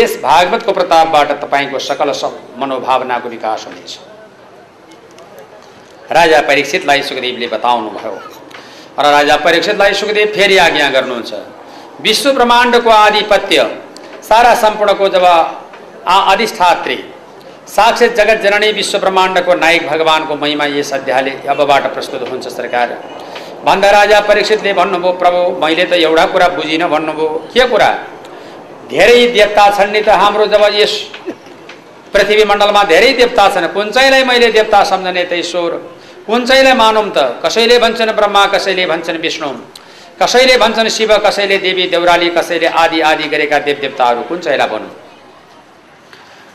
यस भागवतको प्रतापबाट तपाईँको सकल मनोभावनाको विकास हुनेछ। राजा परीक्षितलाई सुखदेवले बताउनुभयो। र राजा परीक्षितलाई सुखदेव फेरि आज्ञा गर्नुहुन्छ। विश्व ब्रह्माण्डको आधिपत्य सारा सम्पूर्णको जब आ अधिष्ठात्री साक्षात जगत जननी विश्व ब्रह्माण्डको नायक भगवानको महिमा यस अध्यायले अबबाट प्रस्तुत हुन्छ सरकार। भन्दा राजा परीक्षितले भन्नुभयो प्रभु मैले त एउटा कुरा बुझिनँ भन्नुभयो के कुरा? धेरै देवता छन् नि त हाम्रो जब यस पृथ्वी मण्डलमा धेरै देवता छन्। कुन चाहिँलाई मैले देवता सम्झने त ईश्वर कुन चाहिँलाई मानौँ त? कसैले भन्छन् ब्रह्मा कसैले भन्छन् विष्णु। कसैले भन्छन् शिव कसैले देवी देउराली कसैले आदि आदि गरेका देव देवताहरू कुन चाहिँलाई भनौँ?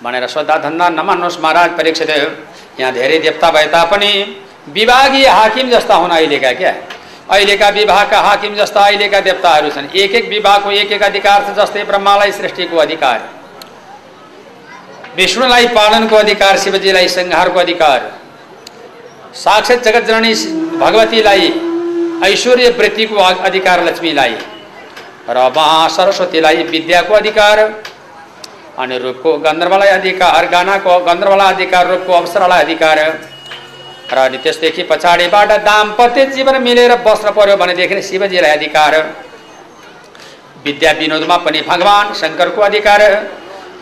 भनेर सोद्धा धन्दा नमान्नुहोस् महाराज परीक्षित यहाँ धेरै देवता भए तापनि विभागीय हाकिम जस्ता हुन् अहिलेका क्या? अहिलेका विभागका हाकिम जस्ता अहिलेका देवताहरू छन्। एक एक विभागको एक एक अधिकार छ जस्तै ब्रह्मालाई सृष्टिको अधिकार विष्णुलाई पालनको अधिकार शिवजीलाई संहारको अधिकार साक्षात जगत जननी भगवतीलाई ऐश्वर्य वृत्तिको अधिकार लक्ष्मीलाई र महा सरस्वतीलाई विद्याको अधिकार अनि रूपको गन्धर्वलाई अधिकार गानाको गन्धर्वलाई अधिकार रूपको अवसरलाई अधिकार। र अनि त्यसदेखि पछाडिबाट दाम्पत्य जीवन मिलेर बस्न पर्यो भनेदेखि शिवजीलाई अधिकार। विद्या विनोदमा पनि भगवान् शङ्करको अधिकार।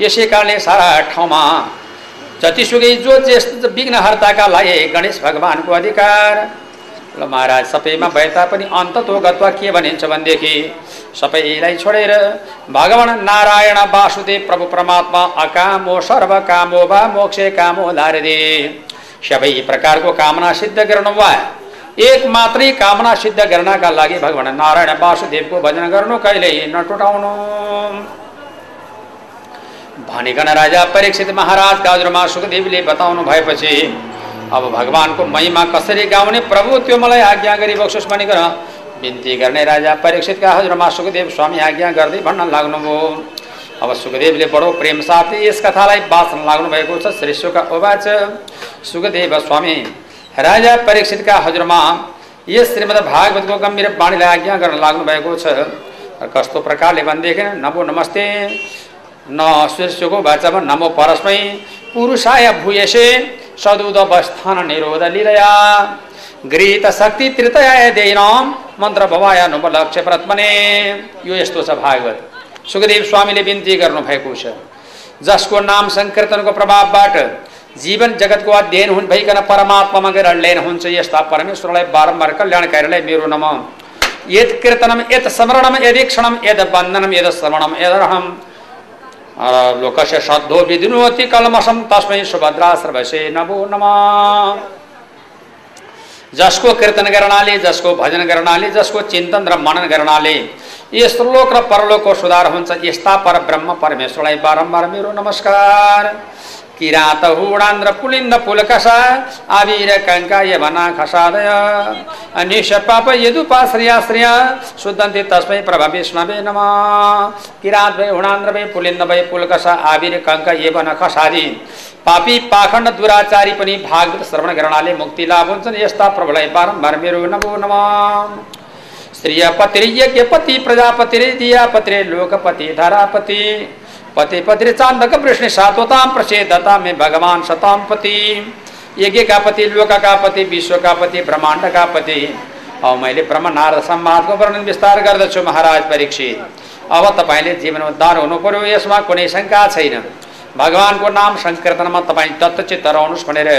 यसै कारणले सारा ठाउँमा जतिसुकै जो जेस विघ्नहर्ताका लागि गणेश भगवान्को अधिकार। ल महाराज सबैमा भए तापनि अन्ततो गत्वा के भनिन्छ भनेदेखि सबैलाई छोडेर भगवान् नारायण वासुदेव प्रभु परमात्मा अकामो सर्वकामो वा मोक्षे कामो धारदे सबै प्रकारको कामना सिद्ध गर्नु वा एक मात्रै कामना सिद्ध गर्नका लागि भगवान् नारायण वासुदेव को भजन गर्नु कहिल्यै नटुटाउनु भनिकन राजा परीक्षित महाराजका हजुरमा सुखदेवले बताउनु भएपछि अब भगवान्को महिमा कसरी गाउने प्रभु त्यो मलाई आज्ञा गरी बक्सोस् भनिकन बिन्ती गर्ने राजा परीक्षितका हजुरमा सुखदेव स्वामी आज्ञा गर्दै भन्न लाग्नुभयो अब सुखदेवले बडो प्रेम साथै यस कथालाई बाँच्न लाग्नु भएको छ। श्री शुक उवाच सुखदेव स्वामी राजा परीक्षितका हजुरमा यस श्रीमद् भागवतको गम्भीर वाणीलाई आज्ञा गर्न लाग्नु भएको छ। कस्तो प्रकारले भनेदेखि नमो नमस्ते। न शीर्षको वाचमा नमो परस्मै। पुरुषाय भूयसे सदुदवस्थान निरोध लीलया। गृहीत शक्ति तृतयाय देनम मन्त्र भवाय लक्ष्य प्रत्मने। यो यस्तो छ भागवत। सुखदेव स्वामीले बिन्ती गर्नुभएको छ। जसको नाम सङ्कीर्तनको प्रभावबाट जीवन जगतको अध्ययन हुन् भइकन परमात्मामा गएर ल्यान हुन्छ यस्ता परमेश्वरलाई बारम्बार कल्याणकारीलाई मेरो नम। यद कीर्तनम यत स्मरणम यदीक्षणम यद बन्धनम यद श्रवणम यदरहम लोकस्य श्रद्धो विधिनुवती कलमसम तस्मै सुभद्रा सर्वसे नमो नम। जसको कीर्तन गर्नाले जसको भजन गर्नाले जसको चिन्तन र मनन गर्नाले यस र परलोकको सुधार हुन्छ। यस्ता पर ब्रह्म परमेश्वरलाई बारम्बार मेरो नमस्कार। किरात हुडान्द्र पुलिन्द पुलकसा आविर कङ्का यवना खसादय निश पाप यदुपाश्रयाश्रय शुद्धन्ति तस्मै प्रभ विष्णवे नम। किरात भए हुडान्द्र भए पुलिन्द भए पुलकसा आविर कङ्क यवन खसादी। पापी पाखण्ड दुराचारी पनि भागवत श्रवण गर्नाले मुक्ति लाभ हुन्छन्। यस्ता प्रभुलाई बारम्बार मेरो नमो नम। पति यज्ञपति प्रजापति दियापति लोकपति, धरापति। पति पति चांदक वृष्णि सात्वताम प्रसेदता में भगवान सताम पति। यज्ञ का पति लोक का पति विश्व का पति ब्रह्मांड का पति अब मैले नारद सम्वादको वर्णन विस्तार गर्दछु, महाराज परीक्षित। अब तपाईँले जीवन उद्धार हुनु पर्यो यसमा कुनै शङ्का छैन। भगवान्को नाम सङ्कीर्तनमा तपाईँ तत्वचित्त रहनुहोस् भनेर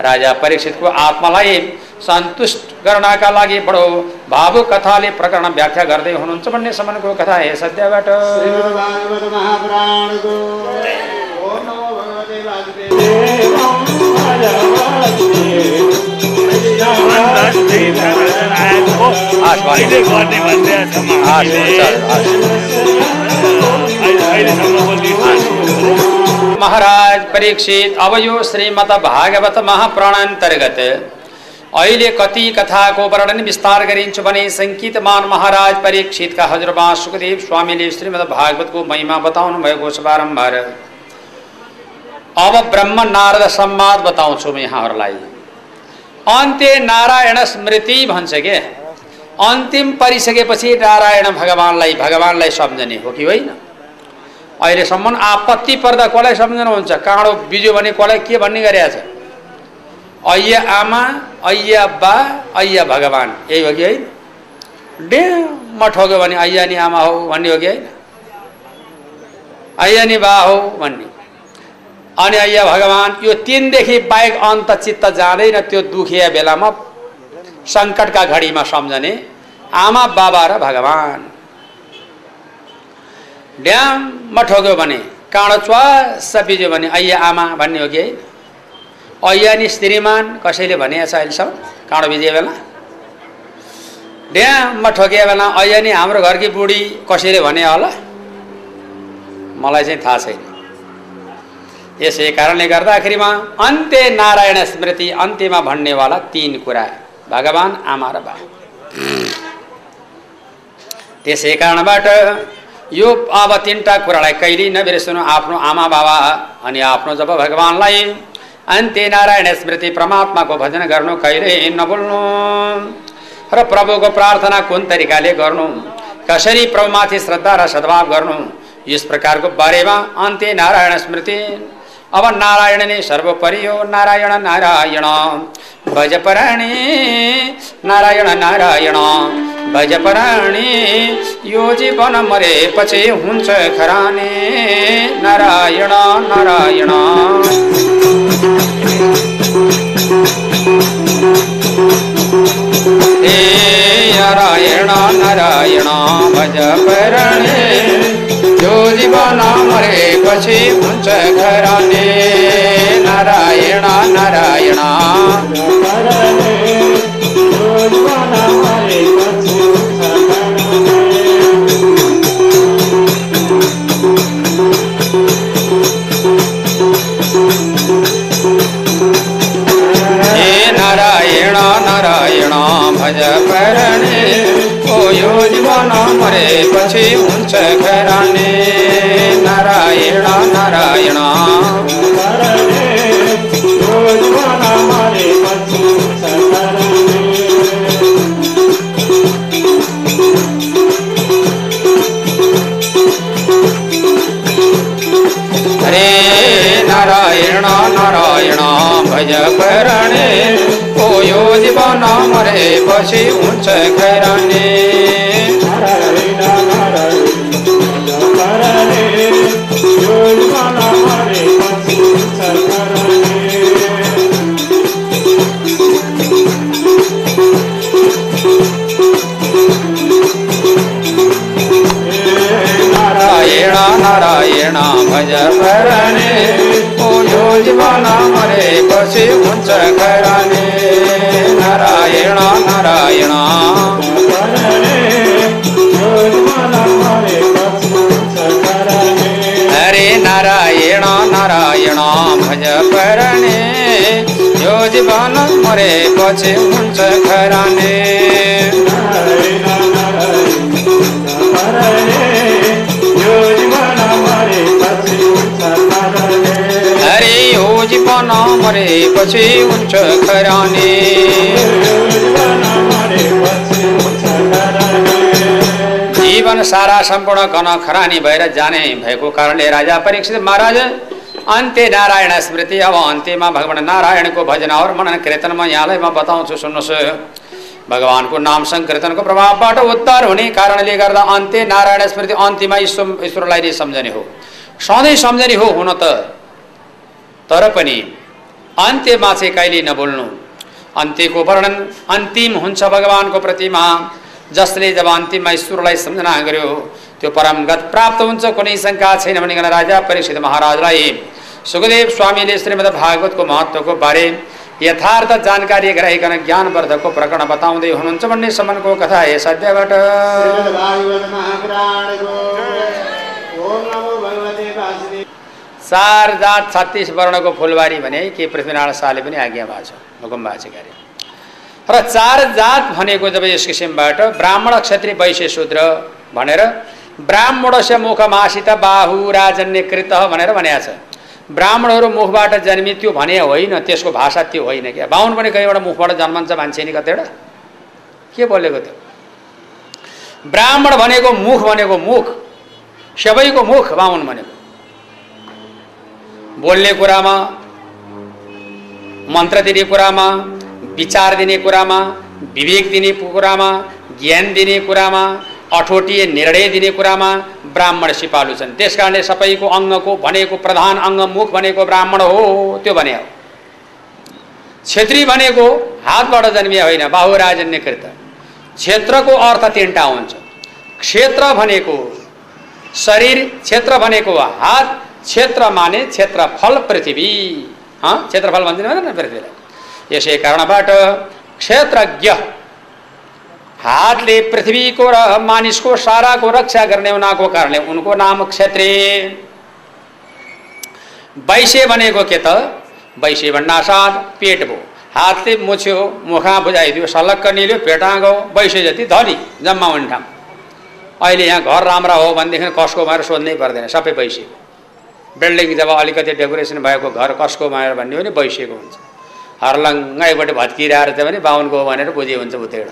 राजा परीक्षित परीक्षितको आत्मालाई सन्तुष्ट गर्नका लागि बडो भावुक कथाले प्रकरण व्याख्या गर्दै हुनुहुन्छ भन्ने सम्मको कथा हे सद्यबाट महाराज परीक्षित अब यो श्रीमद भागवत महापुराणान्तर्गत। अहिले कति कथाको वर्णन विस्तार गरिन्छु भने सङ्कितमान महाराज परीक्षितका हजुरबा सुखदेव स्वामीले श्रीमद् भागवतको महिमा बताउनु भएको छ बारम्बार। अब ब्रह्म नारद संवाद बताउँछु म यहाँहरूलाई। अन्त्य नारायण स्मृति भन्छ के? अन्तिम परिसकेपछि नारायण भगवान्लाई भगवान्लाई सम्झने हो कि होइन? अहिलेसम्म आपत्ति पर्दा कसलाई सम्झनुहुन्छ? काँडो बिज्यो भने कसलाई के भन्ने गरिरहेछ? अय्या आमा अय्या बा अय्या भगवान्। यही हो कि होइन? डे म ठग्यो भने अय्या नि आमा हो भन्ने हो कि होइन? अय्या नि बा हो भन्ने। अनि अय्या भगवान् यो तिनदेखि बाहेक अन्त चित्त जाँदैन त्यो दुखिया बेलामा सङ्कटका घडीमा सम्झने आमा बाबा र भगवान्। ड्याम ठोक्यो भने काँडो च्वास बिज्यो भने अय्या आमा भन्ने हो कि? है अय्या नि श्रीमान कसैले भनेको छ अहिलेसम्म? काँडो बिजे बेला। ड्याम ठोकिया बेला अय्या नि हाम्रो घरकी बुढी कसैले भने होला? मलाई चाहिँ थाहा छैन। यसै कारणले गर्दाखेरिमा अन्त्य नारायण स्मृति अन्त्यमा भन्नेवाला तिन कुरा भगवान् आमा र बा त्यसै कारणबाट यो अब तिनवटा कुरालाई कहिल्यै नबिर्सनु आफ्नो आमा बाबा अनि आफ्नो जब भगवान्लाई। अन्त्य नारायण स्मृति परमात्माको भजन गर्नु कहिल्यै नभुल्नु। र प्रभुको प्रार्थना कुन तरिकाले गर्नु? कसरी प्रभुमाथि श्रद्धा र सद्भाव गर्नु? यस प्रकारको बारेमा अन्त्य नारायण स्मृति। अब नारायण नारायण नारायण भजपराणी नारायण नारायण भजपराणी यो जीवन मरेपछि हुन्छ खराने नारायण नारायण हे नारायण नारायण भजपराणी यो जीवन घरा नारायणा नारायणा सम्पूर्ण घन खरानी भएर जाने भएको कारणले राजा परीक्षित महाराज अन्त्य नारायण स्मृति अब अन्त्यमा भगवान् नारायणको भजन और मनन कीर्तन म यहाँलाई म बताउँछु सुन्नुहोस्। भगवान्को नाम सङ्कीर्तनको प्रभावबाट उद्धार हुने कारणले गर्दा अन्त्य नारायण स्मृति अन्त्यमा ईश्वर ईश्वरलाई नै सम्झने हो। सधैँ सम्झने हो हुन त। तर पनि अन्त्यमा चाहिँ कहिले नबोल्नु अन्त्यको वर्णन अन्तिम हुन्छ भगवान्को प्रतिमा। जसले जब अन्तिममा ईश्वरलाई सम्झना गर्यो त्यो परमगत प्राप्त हुन्छ कुनै शङ्का छैन भनिकन राजा परीक्षित महाराजलाई सुखदेव स्वामीले श्रीमद् भागवतको महत्त्वको बारे यथार्थ जानकारी गराइकन ज्ञानवर्धकको प्रकरण बताउँदै हुनुहुन्छ भन्ने सम्मको कथा यस अध्यायबाट चार जात छत्तिस वर्णको फुलबारी भने के पृथ्वीनारायण शाहले पनि आज्ञा भएको छ हुकुम भएको छ गरे र चार जात भनेको जब यस किसिमबाट ब्राह्मण क्षत्रिय वैश्य शूद्र भनेर ब्राह्मणस्य मुखमासित बाहु राजन्य कृत भनेर भनेको छ। ब्राह्मणहरू मुखबाट जन्मी त्यो भने होइन त्यसको भाषा त्यो होइन क्या। बाहुन पनि कहीँबाट मुखबाट जन्मन्छ मान्छे नि कतिवटा? के बोलेको त्यो ब्राह्मण भनेको मुख भनेको मुख सबैको मुख बाहुन भनेको। बोल्ने कुरामा मन्त्र दिने कुरामा विचार दिने कुरामा विवेक दिने कुरामा ज्ञान दिने कुरामा अठोटिए निर्णय दिने कुरामा ब्राह्मण सिपालु छन्। त्यस कारणले सबैको अङ्गको भनेको प्रधान अङ्ग मुख भनेको ब्राह्मण हो त्यो भने हो। क्षेत्री भनेको हातबाट जन्मिया होइन बाहुराजन्यकृत। क्षेत्रको अर्थ तिनवटा हुन्छ। क्षेत्र भनेको शरीर क्षेत्र भनेको हात क्षेत्र माने क्षेत्रफल पृथ्वी। क्षेत्रफल भन्छ पृथ्वीलाई। यसै कारणबाट क्षेत्रज्ञ। हातले पृथ्वीको र मानिसको साराको रक्षा गर्ने उनीहरूको कारणले उनको नाम क्षेत्री। वैश्य भनेको के त वैश्य भन्नासाथ पेट भयो हातले मुछ्यो मुखा बुझाइदियो सलक्क निल्यो पेटा गयो जति धनी जम्मा हुने ठाउँ अहिले यहाँ घर राम्रा हो भनेदेखि कसको भएर सोध्नै पर्दैन सबै वैश्य बिल्डिङ जब अलिकति डेकोरेसन भएको घर कसको माएर भन्ने हो भने वैश्यको हुन्छ। हर्लङ्गैबाट भत्किरहेर चाहिँ भने बाहुनको हो भनेर बुझे हुन्छ उतैबाट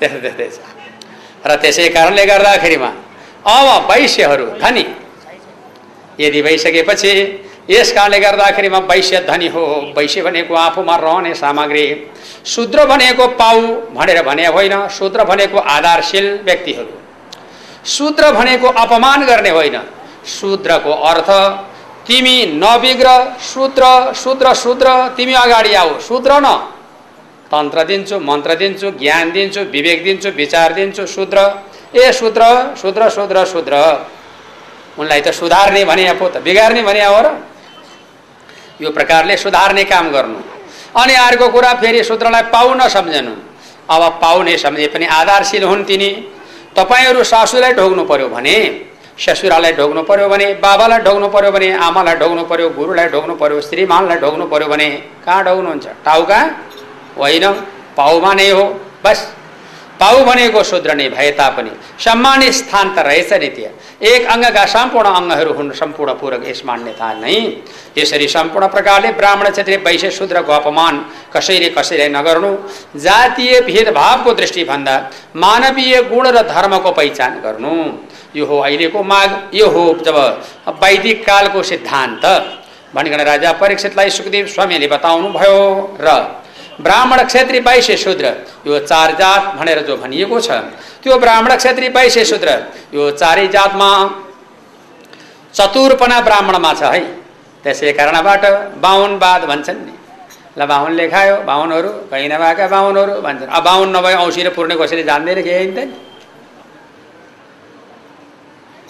छ र त्यसै कारणले गर्दाखेरिमा अब वैश्यहरू धनी। यदि भइसकेपछि यस कारणले गर्दाखेरिमा वैश्य धनी हो वैश्य भनेको आफूमा रहने सामग्री शूद्र भनेको पाउ भनेर भने होइन शूद्र भनेको आधारशील व्यक्तिहरू। शूद्र भनेको अपमान गर्ने होइन शूद्रको अर्थ तिमी नबिग्र शूद्र शूद्र शूद्र तिमी अगाडि आऊ। शूद्र न? तन्त्र दिन्छु मन्त्र दिन्छु ज्ञान दिन्छु विवेक दिन्छु विचार दिन्छु शूद्र। ए शूद्र शूद्र शूद्र शूद्र। उनलाई त सुधार्ने भने पो त बिगार्ने भने हो र। यो प्रकारले सुधार्ने काम गर्नु। अनि अर्को कुरा फेरि शूद्रलाई पाउ नसम्झनु अब पाउने सम्झे पनि आधारशील हुन् तिनी। तपाईँहरू सासूलाई ढोग्नु पर्यो भने ससुरालाई ढोग्नु पर्यो भने बाबालाई ढोग्नु पर्यो भने आमालाई ढोग्नु पर्यो गुरुलाई ढोग्नु पर्यो श्रीमानलाई ढोग्नु पर्यो भने कहाँ ढोग्नुहुन्छ टाउ कहाँ होइन पाउमा नै हो बस पाउ भनेको शूद्र नै भए तापनि सम्मानित स्थान त रहेछ नि त्यहाँ एक अङ्गका सम्पूर्ण अङ्गहरू हुन् सम्पूर्ण पूरक यस मान्यता नै यसरी सम्पूर्ण प्रकारले ब्राह्मण क्षेत्रीय वैश्य शूद्रको अपमान कसैले कसैलाई नगर्नु जातीय भेदभावको दृष्टिभन्दा मानवीय गुण र धर्मको पहिचान गर्नु यो हो अहिलेको माग यो हो जब वैदिक कालको सिद्धान्त। भनिकन राजा परीक्षितलाई सुखदेव स्वामीले बताउनु भयो र ब्राह्मण क्षेत्री वैश्य शूद्र यो चार जात भनेर जो भनिएको छ त्यो ब्राह्मण क्षेत्री वैश्य शूद्र यो चारै जातमा चतुरपना ब्राह्मणमा छ है। त्यसै कारणबाट बाहुनवाद भन्छन् नि। ल बाहुनले खायो बाहुनहरू कहीँ नभएका बाहुनहरू भन्छन्। अब बाहुन नभए औँसी र पुर्ने कसैले जान्दैन के त नि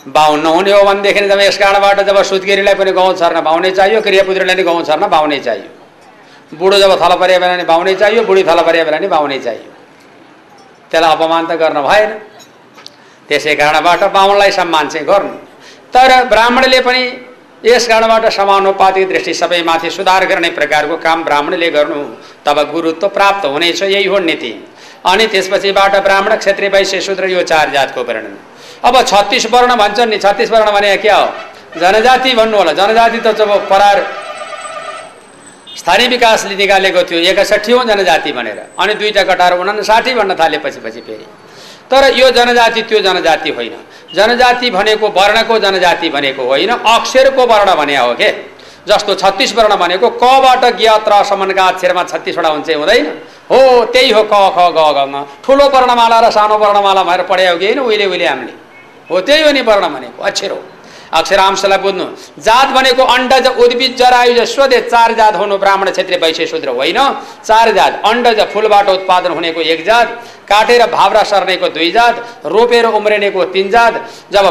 बाहुन नहुने हो भनेदेखि जब यस कारणबाट जब सुत्केरीलाई पनि गाउँ छर्न बाहुनै चाहियो क्रियापुत्रीलाई पनि गाउँ छर्न बाहुनै चाहियो बुढो जब थला परे बेला नि बाहुनै चाहियो बुढी थला परे बेला नि बाहुनै चाहियो त्यसलाई अपमान त गर्न भएन त्यसै कारणबाट बाहुनलाई सम्मान चाहिँ गर्नु तर ब्राह्मणले पनि यस कारणबाट समानुपातिक दृष्टि सबैमाथि सुधार गर्ने प्रकारको काम ब्राह्मणले गर्नु तब गुरुत्व प्राप्त हुनेछ यही हो नीति। अनि त्यसपछिबाट ब्राह्मण क्षेत्रीय वैश्य शूद्र यो चार जातको वर्णन अब छत्तिस वर्ण भन्छन् नि छत्तिस वर्ण भने क्या हो? जनजाति भन्नु होला। जनजाति त जब परार स्थानीय विकासले निकालेको थियो एकसठी जनजाति भनेर। अनि दुईवटा कटाएर उनासाठी भन्न थाले पछि फेरि। तर यो जनजाति त्यो जनजाति होइन। जनजाति भनेको वर्णको जनजाति भनेको होइन। अक्षरको वर्ण भने हो के? जस्तो छत्तिस वर्ण भनेको कबाट ज्ञत्रसम्मका अक्षरमा छत्तिसवटा हुन्छ हुँदैन। हो त्यही हो क ख ग ठुलो वर्णमाला र सानो वर्णमाला भएर पढायो कि होइन? उहिले उहिले हामीले। हो त्यही हो नि वर्ण भनेको अक्षर हो अक्षरांशलाई बुझ्नु जात भनेको अण्डज उद्भिद जरायुज स्वदे चार जात हुनु ब्राह्मण क्षेत्रीय वैश्य शूद्र होइन चार जात अण्डज फुलबाट उत्पादन हुनेको एक जात काटेर भावरा सर्नेको दुई जात रोपेर उम्रिनेको तिन जात जब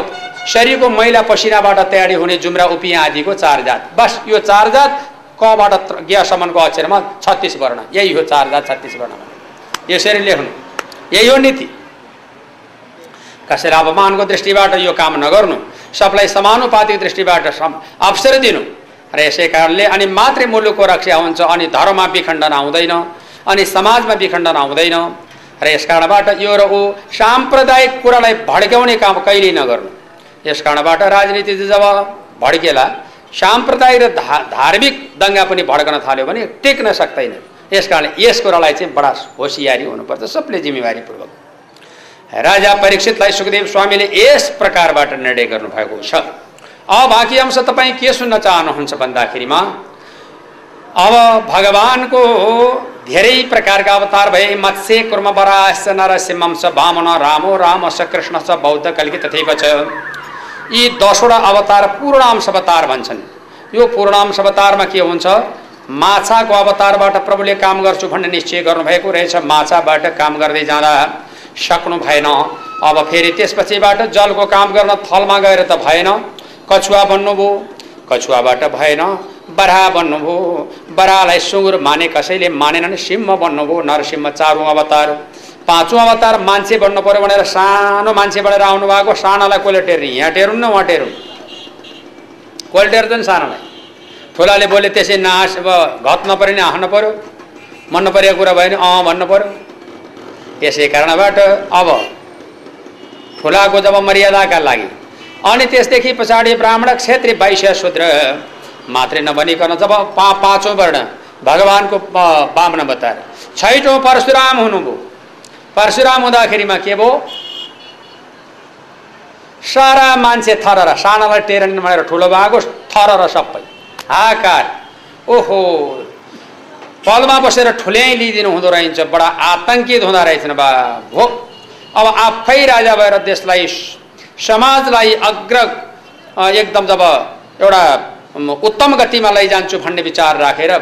शरीरको मैला पसिनाबाट तयारी हुने जुम्रा उपिया आदिको चार जात। बस यो चार जात कबाट ज्ञसम्मको अक्षरमा छत्तिस वर्ण। यही हो चार जात छत्तिस वर्ण। यसरी लेख्नु। यही हो नीति। कसैलाई अपमानको दृष्टिबाट यो काम नगर्नु। सबलाई समानुपातिक दृष्टिबाट सम अवसर दिनु। र यसै कारणले अनि मात्रै मुलुकको रक्षा हुन्छ अनि धर्ममा विखण्डन आउँदैन अनि समाजमा विखण्डन आउँदैन र यस कारणबाट यो र ऊ साम्प्रदायिक कुरालाई भड्क्याउने काम कहिल्यै नगर्नु। यस कारणबाट राजनीति जब भड्केला साम्प्रदायिक र धा धार्मिक दङ्गा पनि भड्कन थाल्यो भने टेक्न सक्दैन यस कारणले यस कुरालाई चाहिँ बडा होसियारी हुनुपर्छ सबले जिम्मेवारीपूर्वक। राजा परीक्षितलाई सुखदेव स्वामीले यस प्रकारबाट निर्णय गर्नुभएको छ। अब बाँकी अंश तपाईँ के सुन्न चाहनुहुन्छ भन्दाखेरिमा अब भगवानको धेरै प्रकारका अवतार भए मत्स्य कुर्म बराश्च नरसिंहं च वामन रामो राम स कृष्ण च बौद्ध कल्कि तथैव छ यी दसवटा अवतार पूर्णांश अवतार भन्छन्। यो पूर्णांश अवतारमा के हुन्छ? माछाको अवतारबाट प्रभुले काम गर्छु भन्ने निश्चय गर्नुभएको रहेछ। माछाबाट काम गर्दै जाँदा सक्नु भएन। अब फेरि त्यसपछिबाट जलको काम गर्न थलमा गएर त भएन। कछुवा बन्नुभयो कछुवाबाट भएन। बराह बन्नुभयो बराहलाई सुँगुर माने कसैले मानेनन् सिंह बन्नुभयो नरसिंह चारौँ अवतार। पाँचौँ अवतार मान्छे बन्नु पऱ्यो भनेर सानो मान्छे बनेर आउनु भएको सानालाई कसले टेर्ने? यहाँ टेरुन् न उहाँ टेरुन्। कसले टेर्छन् सानोलाई। ठुलाले बोले त्यसै नास घत नपऱ्यो नि हाँस्नु पऱ्यो मन नपरेको कुरा भयो भने अँ भन्नु पऱ्यो यसै कारणबाट अब ठुलाको जब मर्यादाका लागि अनि त्यसदेखि पछाडि ब्राह्मण क्षेत्रीय वैश्य शूद्र मात्रै नभनिकन जब पा पाँचौँ वर्ण भगवान्को बामन बताएर छैटौँ परशुराम हुनुभयो। परशुराम हुँदाखेरिमा के भयो? सारा मान्छे थर सानालाई टेरन भनेर ठुलो भएको थर सबै। हाकार ओहो! पलमा बसेर ठुल्याइ लिइदिनु हुँदो रहेछ बडा आतङ्कित हुँदो रहेछन् बा। भो अब आफै राजा भएर देशलाई समाजलाई अग्र एकदम जब एउटा उत्तम गतिमा लैजान्छु भन्ने विचार राखेर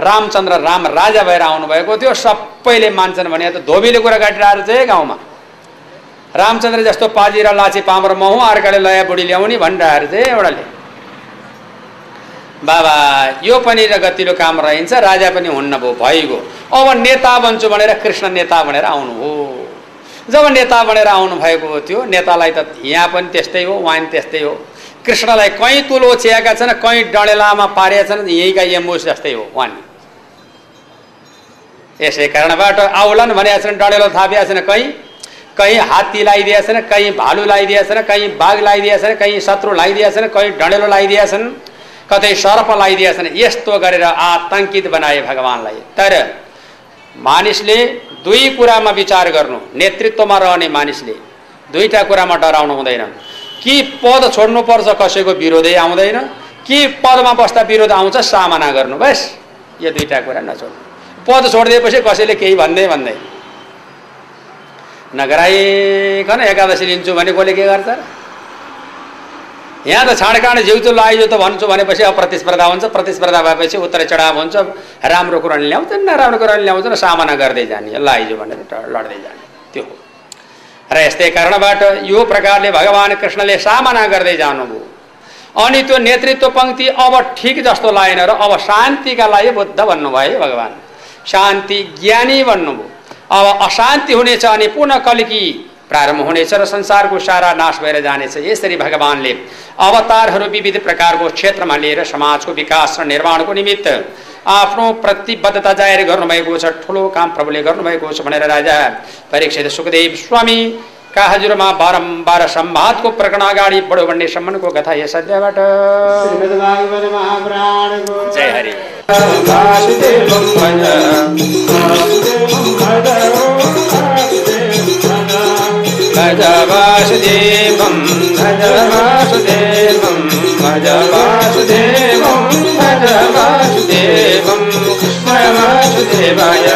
रामचन्द्र राम राजा भएर आउनुभएको थियो। सबैले मान्छन् भने त धोबीले कुरा काटिरहेको चाहिँ गाउँमा। रामचन्द्र जस्तो पाजी र लाची पामर महु अर्काले लया बुढी ल्याउने भनिरहेको चाहिँ एउटाले। बाबा यो पनि र गतिलो काम रहन्छ राजा पनि हुन्न भयो भइगयो। अब नेता बन्छु भनेर कृष्ण नेता भनेर आउनु हो। जब नेता बनेर आउनु भएको थियो नेतालाई त यहाँ पनि त्यस्तै हो वहाँ पनि त्यस्तै हो। कृष्णलाई कहीँ तुलो चियाएका छन् कहीँ डडेलामा पारेका छन् यहीँका यमुस जस्तै हो वान। यसै कारणबाट आउलान् भनेका छन् डडेलो थापिया छन् कहीँ। कहीँ हात्ती लगाइदिएका छन् कहीँ भालु लगाइदिएका छन् कहीँ बाघ लगाइदिएका छन् कहीँ शत्रु लगाइदिएका छन् कहीँ डडेलो लगाइदिएका छन्। कतै सर्प लगाइदिएका छन् यस्तो गरेर आतङ्कित बनाए भगवान्लाई। तर मानिसले दुई कुरामा विचार गर्नु नेतृत्वमा रहने मानिसले दुईवटा कुरामा डराउनु हुँदैन। कि पद छोड्नुपर्छ कसैको विरोधै आउँदैन। कि पदमा बस्दा विरोध आउँछ सामना गर्नु। बस यो दुईवटा कुरा नछोड्नु। पद छोडिदिएपछि कसैले केही भन्दै भन्दै नगराइकन एकादशी लिन्छु भने कसले के गर्छ यहाँ त छाँडकाँड जिउचो लाइजो त भन्छु भनेपछि अब प्रतिस्पर्धा हुन्छ प्रतिस्पर्धा भएपछि उत्तर चढाव हुन्छ राम्रो कुराले ल्याउँछ नराम्रो कुराले ल्याउँछ न सामना गर्दै जाने लाइजो भनेर लड्दै जाने त्यो हो। र यस्तै कारणबाट यो प्रकारले भगवान् कृष्णले सामना गर्दै जानुभयो। अनि त्यो नेतृत्व पङ्क्ति अब ठिक जस्तो लागेन र अब शान्तिका लागि बुद्ध भन्नुभयो भगवान्। शान्ति ज्ञानी भन्नुभयो। अब अशान्ति हुनेछ अनि पुनः कलिकी प्रारम्भ हुनेछ र संसारको सारा नाश भएर जानेछ। यसरी भगवान्ले अवतारहरू विविध प्रकारको क्षेत्रमा लिएर समाजको विकास र निर्माणको निमित्त आफ्नो प्रतिबद्धता जाहेर गर्नुभएको छ ठुलो काम प्रभुले गर्नुभएको छ भनेर राजा परीक्षित सुखदेव स्वामी का हजुरमा बारम्बार सम्वादको प्रकरण अगाडि बढो भन्ने सम्मको कथा यस अध्यायबाट। जय हरि। भज वासुदेवं भज भज वासुदेवं भज वासुदेवं भज वासुदेवं भज वासुदेवं कृष्ण वासुदेवाय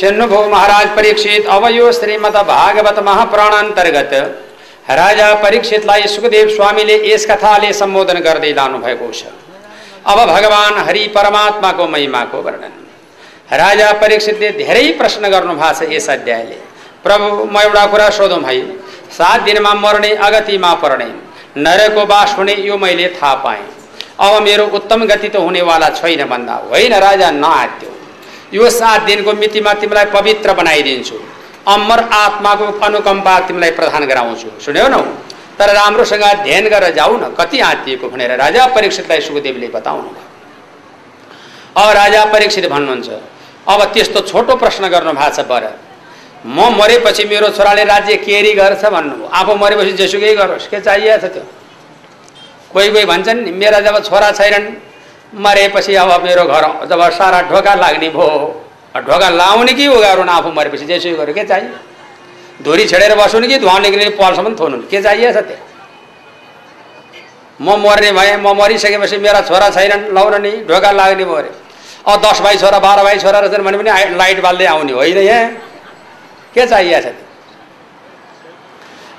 शन्नुभो महाराज परीक्षित अब यो श्रीमद भागवत महापुराणान्तर्गत। राजा परीक्षितलाई सुखदेव स्वामीले यस कथाले सम्बोधन गर्दै लानुभएको छ अब भगवान् हरि परमात्माको महिमाको वर्णन। राजा परीक्षितले धेरै प्रश्न गर्नुभएको छ यस अध्यायले। प्रभु म एउटा कुरा सोधौँ भाइ सात दिनमा मर्ने अगतिमा पर्ने नरको बास हुने यो मैले थाहा पाएँ। अब मेरो उत्तम गति त हुनेवाला छैन भन्दा होइन राजा नआत्यो। यो सात दिनको मितिमा तिमीलाई पवित्र बनाइदिन्छु। अमर आत्माको अनुकम्पा तिमीलाई प्रदान गराउँछु। सुन्यौ न। तर राम्रोसँग ध्यान गरेर जाऊ न। कति आत्तिएको भनेर राजा परीक्षितलाई सुखदेवले बताउनु भयो। अब राजा परीक्षित भन्नुहुन्छ अब त्यस्तो छोटो प्रश्न गर्नु भएको छ बर। म मरेपछि मेरो छोराले राज्य केरी गर्छ भन्नुभयो आफू मरेपछि जेसुकै गरोस् के चाहिएको छ त्यो? कोही कोही भन्छन् नि मेरा जब छोरा छैनन् मरेपछि अब मेरो घर जब सारा ढोका लाग्ने भयो। ढोका लाउने कि उगाउनु आफू मरेपछि जेसुकै गर्यो के चाहियो? धुरी छेडेर बस्नु कि धुवा निक्लिने पलसम्म थोनु के चाहिएछ त्यो म मर्ने भएँ म मरिसकेपछि मेरा छोरा छैनन् लाउन नि ढोका लाग्ने भयो अरे अब दस भाइ छोरा बाह्र भाइ छोरा रहेछन् भने पनि लाइट बाल्दै आउने होइन यहाँ। के चाहिएछ त्यो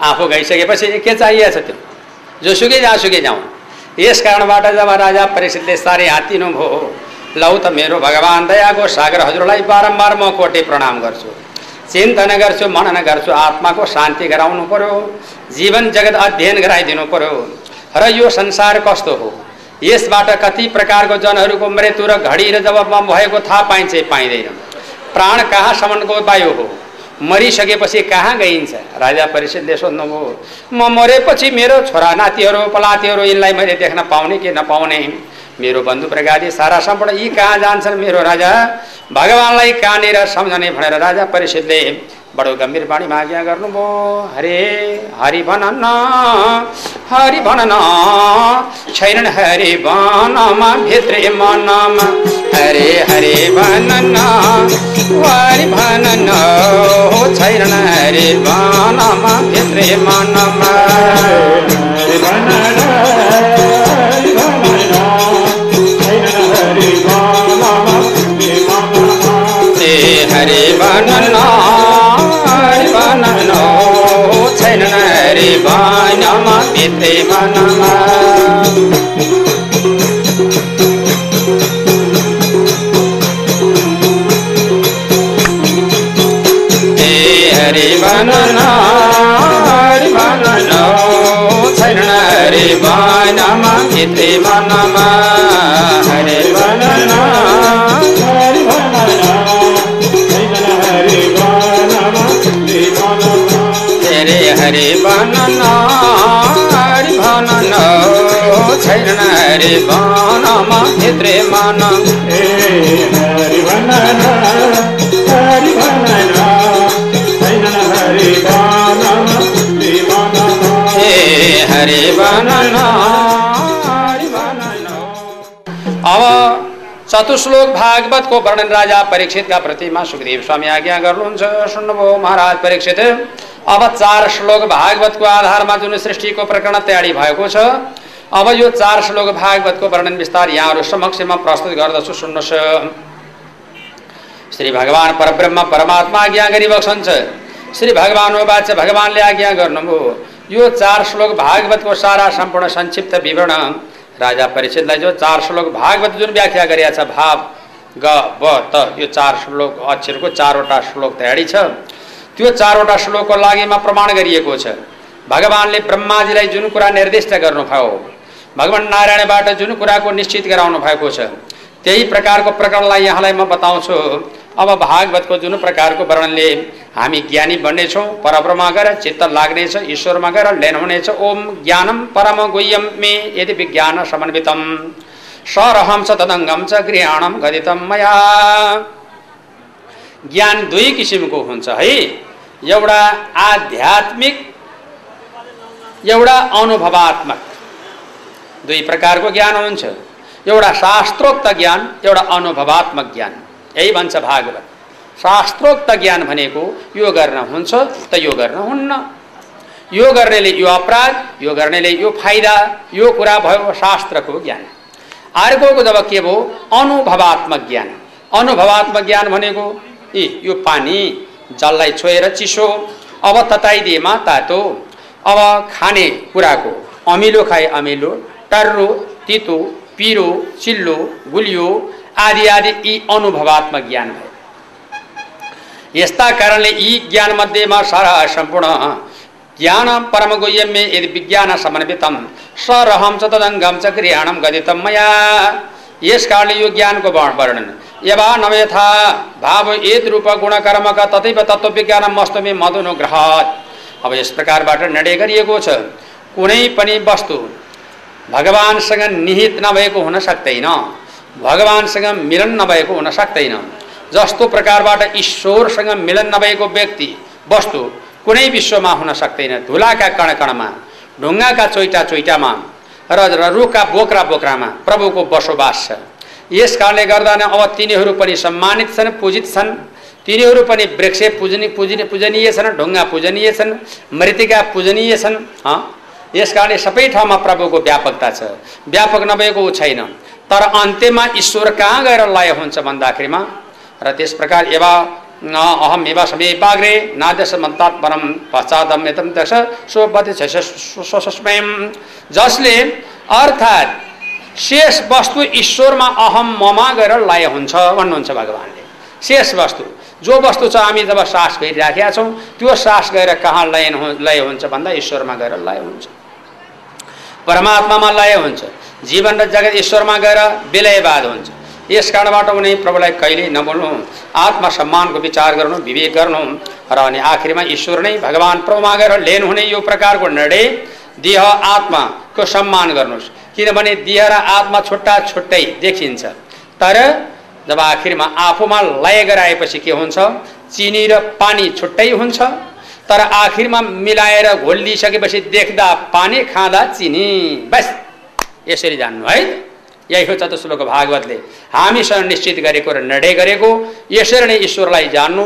आफू गइसकेपछि के चाहिएछ त्यो जोसुकै जहाँसुकै जाउँ यस कारणबाट जब राजा परिषदले साह्रै हातिनु भयो लौ त मेरो भगवान् दयाको सागर हजुरलाई बारम्बार म कोटे प्रणाम गर्छु। चिन्तन गर्छु मनन गर्छु आत्माको शान्ति गराउनु पर्यो जीवन जगत अध्ययन गराइदिनु पर्यो। र यो संसार कस्तो हो? यसबाट कति प्रकारको जनहरूको मृत्यु र घडी र जब भएको थाहा पाइन्छ पाइँदैन। प्राण कहाँसम्मको वायु हो? मरिसकेपछि कहाँ गइन्छ? राजा परिषदले सोध्नुभयो म मरेपछि मेरो छोरा नातिहरू पलातीहरू यिनलाई मैले देख्न पाउने कि नपाउने? मेरो बन्धु प्रगादी सारा सम्पूर्ण यी कहाँ जान्छन् मेरो राजा? भगवान्लाई कहाँनिर सम्झने भनेर राजा परिषदले बडो गम्भीर बाणीमा आज्ञा गर्नुभयो हरे हरि भन न हरि भन न छैनन् हरि भनमा भित्रे मनमा। हरे हरे न हरि भन न हो छैनन् हरि भनमा भित्रे मनमा। हरि भनमा भित्रे मनमा हे हरि भनन हरि भनन छैनन् हरि भनमा मनमा हरे हरे भनन हरि भनन छैनन् हरि भनमा भित्रे मनमा हे हरि भनन हरि भनन छैनन् हरि भनम चतुश्लोक भागवतको वर्णन राजा परीक्षितका प्रतिमा सुखदेव स्वामी आज्ञा गर्नुहुन्छ सुन्नुभयो महाराज परीक्षित। अब चार श्लोक भागवतको आधारमा जुन सृष्टिको प्रकरण तयारी भएको छ। अब यो चार श्लोक भागवतको वर्णन विस्तार यहाँहरू समक्षमा प्रस्तुत गर्दछु सुन्नुहोस् श्री भगवान परब्रह्म परमात्मा आज्ञा गरिबक्सन्छ श्री भगवान वाच भगवानले आज्ञा गर्नुभयो यो चार श्लोक भागवतको सारा सम्पूर्ण संक्षिप्त विवरण राजा परिषदलाई जो चार श्लोक भागवत जुन व्याख्या गरिएको छ भाव ग ब त यो चार श्लोक अक्षरको चारवटा श्लोक तयारी छ। त्यो चारवटा श्लोकको लागिमा प्रमाण गरिएको छ। भगवानले ब्रह्माजीलाई जुन कुरा निर्दिष्ट गर्नुभयो भगवान् नारायणबाट जुन कुराको निश्चित गराउनु भएको छ त्यही प्रकारको प्रकरणलाई यहाँलाई म बताउँछु। अब भागवतको जुन प्रकारको वर्णनले हामी ज्ञानी बन्नेछौँ परब्रह्मा गएर चित्त लाग्नेछ ईश्वरमा गएर लेन हुनेछ ओम ज्ञानम परम गुह्यम मे यदि विज्ञान समन्वितम। सरहम च तदङ्गम च गृहाणम गदितम मया। ज्ञान दुई किसिमको हुन्छ है। एउटा आध्यात्मिक एउटा अनुभवात्मक। दुई प्रकारको ज्ञान हुन्छ। एउटा शास्त्रोक्त ज्ञान एउटा अनुभवात्मक ज्ञान। यही भन्छ भागवत। शास्त्रोक्त ज्ञान भनेको यो गर्न हुन्छ त यो गर्न हुन्न। यो गर्नेले यो अपराध यो गर्नेले यो फाइदा यो कुरा भयो शास्त्रको ज्ञान। अर्कोको जब के भयो? अनुभवात्मक ज्ञान। अनुभवात्मक ज्ञान भनेको ए यो पानी जललाई छोएर चिसो अब तताइदिएमा तातो अब खाने कुराको अमिलो खाए अमिलो टर्रो तितो पिरो चिल्लो गुलियो आदि आदि यी अनुभवात्मक ज्ञान भयो यस्ता कारणले यी ज्ञानमध्येमा सारा सम्पूर्ण ज्ञान परम गुह्यम्य यदि विज्ञान समन्वितम सरहम च तदङ्गम च गृहाणम गदितम मया। यस कारणले यो ज्ञानको वर्ण वर्णन। यवा नवेथा भाव एत रूप गुणकर्मका तथैव तत्त्वविज्ञान मस्तुमे मदनुग्रहात्। अब यस प्रकारबाट निर्णय गरिएको छ। कुनै पनि वस्तु भगवान्सँग निहित नभएको हुन सक्दैन भगवान्सँग मिलन नभएको हुन सक्दैन। जस्तो प्रकारबाट ईश्वरसँग मिलन नभएको व्यक्ति वस्तु कुनै विश्वमा हुन सक्दैन। धुलाका कणकणमा ढुङ्गाका चोइटा चोइटामा र रुखका बोक्रा बोक्रामा प्रभुको बसोबास छ। यस कारणले गर्दा नै अब तिनीहरू पनि सम्मानित छन् पूजित छन्। तिनीहरू पनि वृक्ष पूजनी पूजनी पूजनीय छन् ढुङ्गा पूजनीय छन् मृतिका पूजनीय छन् यस कारणले सबै ठाउँमा प्रभुको व्यापकता छ। व्यापक नभएको छैन। तर अन्त्यमा ईश्वर कहाँ गएर लय हुन्छ भन्दाखेरिमा? र त्यस प्रकार एवा न अहम एवा सबै बाग्रे नादश मन्तात परम पश्चातम यतम जसले अर्थात् शेष वस्तु ईश्वरमा अहम ममा गएर लय हुन्छ भन्नुहुन्छ भगवान्ले। शेष वस्तु। जो वस्तु छ हामी जब सास गरिराखेका छौँ त्यो सास गएर कहाँ लय लय हुन्छ भन्दा ईश्वरमा गएर लय हुन्छ। परमात्मामा लय हुन्छ। जीवन र जगत ईश्वरमा गएर विलयवाद हुन्छ। यस कारणबाट उनी प्रभुलाई कहिले नबोल्नु आत्मसम्मानको विचार गर्नु विवेक गर्नु र अनि आखिरमा ईश्वर नै भगवान् प्रभुमा गएर लिनुहुने यो प्रकारको निर्णय देह आत्माको सम्मान गर्नुहोस्। किनभने देह र आत्मा छुट्टा छुट्टै देखिन्छ। तर जब आखिरमा आफूमा लय गराएपछि के हुन्छ? चिनी र पानी छुट्टै हुन्छ। तर आखिरमा मिलाएर घोलिदिइसकेपछि देख्दा पानी खाँदा चिनी। बस। यसरी जान्नु है? यही हो चतुश्लोक भागवतले। हामीसँग निश्चित गरेको र निर्णय गरेको यसरी नै ईश्वरलाई जान्नु।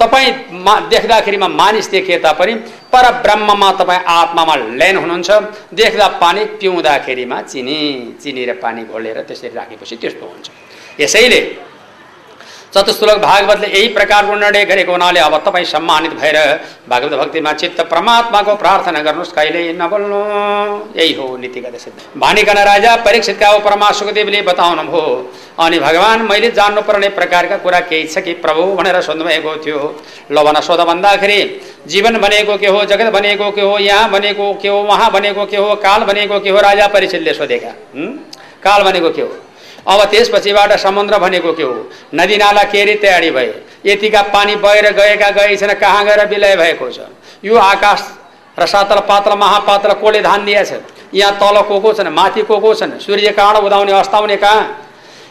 तपाईँ मा देख्दाखेरिमा मानिस देखिए तापनि पर ब्रह्ममा तपाईँ आत्मामा ल्यान हुनुहुन्छ। देख्दा पानी पिउँदाखेरिमा चिनी चिनी र पानी घोलेर त्यसरी राखेपछि त्यस्तो हुन्छ। यसैले चतुश्लोक भागवतले यही प्रकारको निर्णय गरेको हुनाले अब तपाईँ सम्मानित भएर भागवत भक्तिमा चित्त परमात्माको प्रार्थना गर्नुहोस् कहिले नबोल्नु। यही हो नीतिगत सिद्ध। भानिकन राजा परीक्षितका परमा सुखदेवले बताउनु भयो अनि भगवान् मैले जान्नुपर्ने प्रकारका कुरा केही छ कि प्रभु भनेर सोध्नुभएको थियो। ल भन सोध भन्दाखेरि जीवन भनेको के हो जगत भनेको के हो यहाँ भनेको के हो उहाँ भनेको के हो काल भनेको के हो राजा परीक्षितले सोधेका। काल भनेको के हो? अब त्यसपछिबाट समुद्र भनेको के हो? नदी नाला केरी तयारी भए। यतिका पानी बहेर गएका गए कहाँ गएर विलय भएको छ? यो आकाश र सातल पातल महापातल कसले धान दिएछ। यहाँ तल को को छन्? माथि को को छन्? सूर्य कहाँ उदाउने अस्ताउने कहाँ?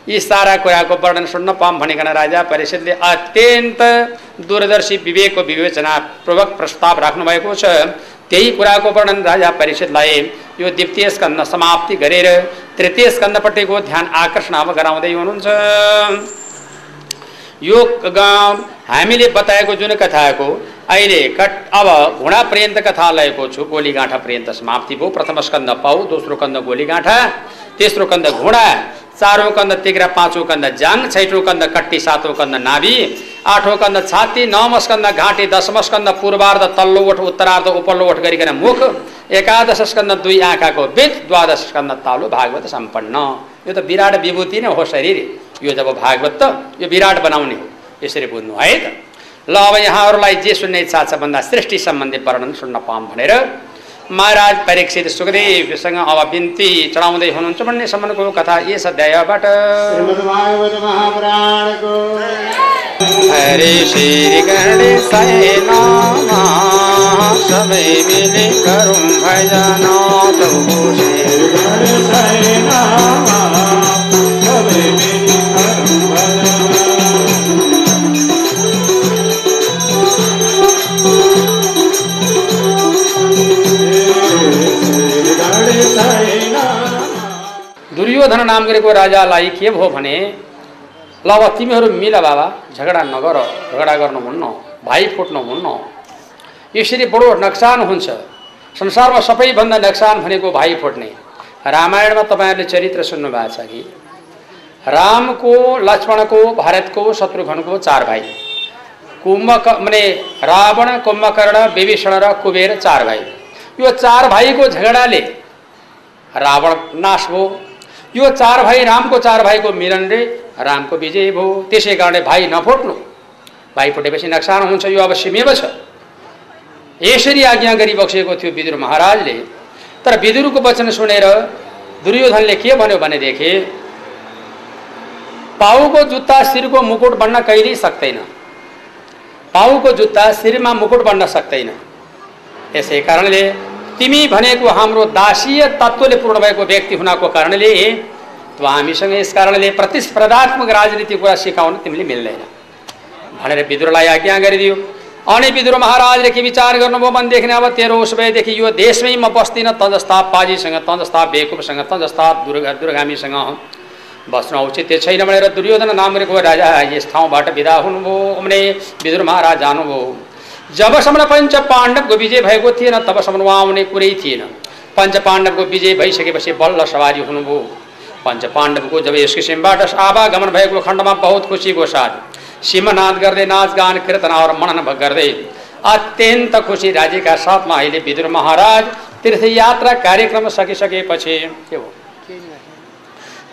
यी सारा कुराको वर्णन सुन्न पाऊँ भनिकन राजा परिषदले अत्यन्त दूरदर्शी विवेकको विवेचनापूर्वक प्रस्ताव राख्नुभएको छ। त्यही कुराको वर्णन राजा परिषदलाई यो द्वितीय स्कन्द समाप्ति गरेर तृतीय स्कन्दपट्टिको ध्यान आकर्षण अब गराउँदै हुनुहुन्छ। यो हामीले बताएको जुन कथाको अहिले कट अब घुँडा पर्यन्त कथा लगेको छु गोलीगाँठा पर्यन्त समाप्ति भयो। प्रथम स्कन्द पाउ दोस्रो कन्द गोलीगाँठा तेस्रो कन्द घुँडा चारौँ कन्द तिग्रा पाँचौँ कन्द जाङ छैटौँ कन्द कट्टी सातौँ कन्द नाभि आठौँ कन्द छाती नवम स्कन्द घाँटी दशम स्कन्द पूर्वार्ध तल्लो ओठ उत्तरार्ध उपल्लो ओठ गरिकन मुख एकादश स्कन्द दुई आँखाको बिच द्वादश स्कन्द तालु भागवत सम्पन्न। यो त विराट विभूति नै हो शरीर। यो जब भागवत त यो विराट बनाउने हो। यसरी बुझ्नु है त? ल अब यहाँहरूलाई जे सुन्ने इच्छा छ भन्दा सृष्टि सम्बन्धी वर्णन सुन्न पाऊँ भनेर महाराज परीक्षित सुखदेवसँग अब बिन्ती चढाउँदै हुनुहुन्छ भन्ने सम्बन्धको कथा यस अध्यायबाट। श्रीमद्भागवत महापुराणको। हरे श्री गणेश सबै मिले गरौँ भजन दुर्योधन नाम गरेको राजालाई के भयो भने ल अब तिमीहरू मिल बाबा झगडा नगर झगडा गर्नुहुन्न भाइ फुट्नुहुन्न यसरी बडो नोक्सान हुन्छ। संसारमा सबैभन्दा नोक्सान भनेको भाइ फुट्ने। रामायणमा तपाईँहरूले चरित्र सुन्नुभएको छ कि? रामको लक्ष्मणको भारतको शत्रुघ्नको चार भाइ। कुम्भक माने रावण कुम्भकर्ण विभीषण र कुबेर चार भाइ। यो चार भाइको झगडाले रावण नाश भयो यो चार भाइ रामको चार भाइको मिलनले रामको विजय भयो। त्यसै कारणले भाइ नफुट्नु। भाइ फुटेपछि नोक्सान हुन्छ यो अवश्यमेव छ। यसरी आज्ञा गरिबक्सेको थियो विदुर महाराजले। तर विदुरको वचन सुनेर दुर्योधनले के भन्यो भनेदेखि पाउको जुत्ता शिरको मुकुट बन्न कहिल्यै सक्दैन। पाउको जुत्ता शिरमा मुकुट बन्न सक्दैन। यसै कारणले तिमी भनेको हाम्रो दासीय तत्त्वले पूर्ण भएको व्यक्ति हुनाको कारणले त्यो हामीसँग यस कारणले प्रतिस्पर्धात्मक राजनीति कुरा सिकाउन तिमीले मिल्दैन। भनेर विदुरलाई आज्ञा गरिदियो। अनि विदुर महाराजले के विचार गर्नुभयो भनेदेखि अब तेरो उस भएदेखि यो देशमै म बस्दिनँ त जस्ता पाजीसँग त जस्ता बेकुबसँग त जस्ता दुर्गा दुर्गामीसँग बस्न औचित्य छैन भनेर दुर्योधन नाम राजा यस ठाउँबाट विदा हुनुभयो। भने विदुर महाराज जानुभयो। जबसम्म पञ्च पाण्डवको विजय भएको थिएन तबसम्म उहाँ आउने कुरै थिएन पञ्च पाण्डवको विजय भइसकेपछि बल्ल सवारी हुनुभयो पञ्च पाण्डवको जब यस किसिमबाट आवागमन भएको खण्डमा बहुत खुसीको साथ सिंहनाद गर्दै नाचगान कीर्तन और मनन गर्दै। अत्यन्त खुसी राज्यका साथमा अहिले विदुर महाराज। तीर्थयात्रा कार्यक्रम सकिसकेपछि के हो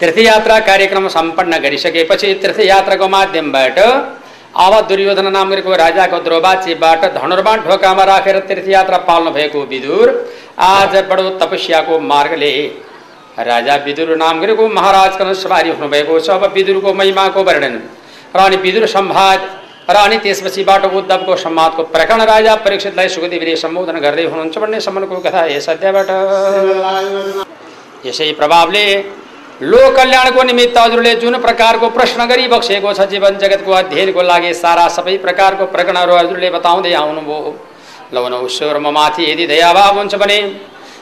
तीर्थयात्रा कार्यक्रम सम्पन्न गरिसकेपछि तीर्थयात्राको माध्यमबाट अब दुर्योधन नाम गरेको राजाको द्रोबाचीबाट धनुर्बाण ढोकामा राखेर तीर्थयात्रा पाल्नु भएको विदुर। आज बडो तपस्याको मार्गले राजा विदुर नाम गरेको महाराजको सवारी हुनुभएको छ। अब विदुरको महिमाको वर्णन। र अनि विदुर सम्वाद र अनि त्यसपछिबाट उद्धवको संवादको प्रकरण राजा परीक्षितलाई सुखदेवीले सम्बोधन गर्दै हुनुहुन्छ भन्ने सम्बन्धको कथा यस अध्यायबाट। यसै प्रभावले लोक कल्याणको निमित्त हजुरले जुन प्रकारको प्रश्न गरिबक्सेको छ जीवन जगतको अध्ययनको लागि सारा सबै प्रकारको प्रकरणहरू हजुरले बताउँदै आउनुभयो। लौन ईश्वर माथि यदि दयाभाव हुन्छ भने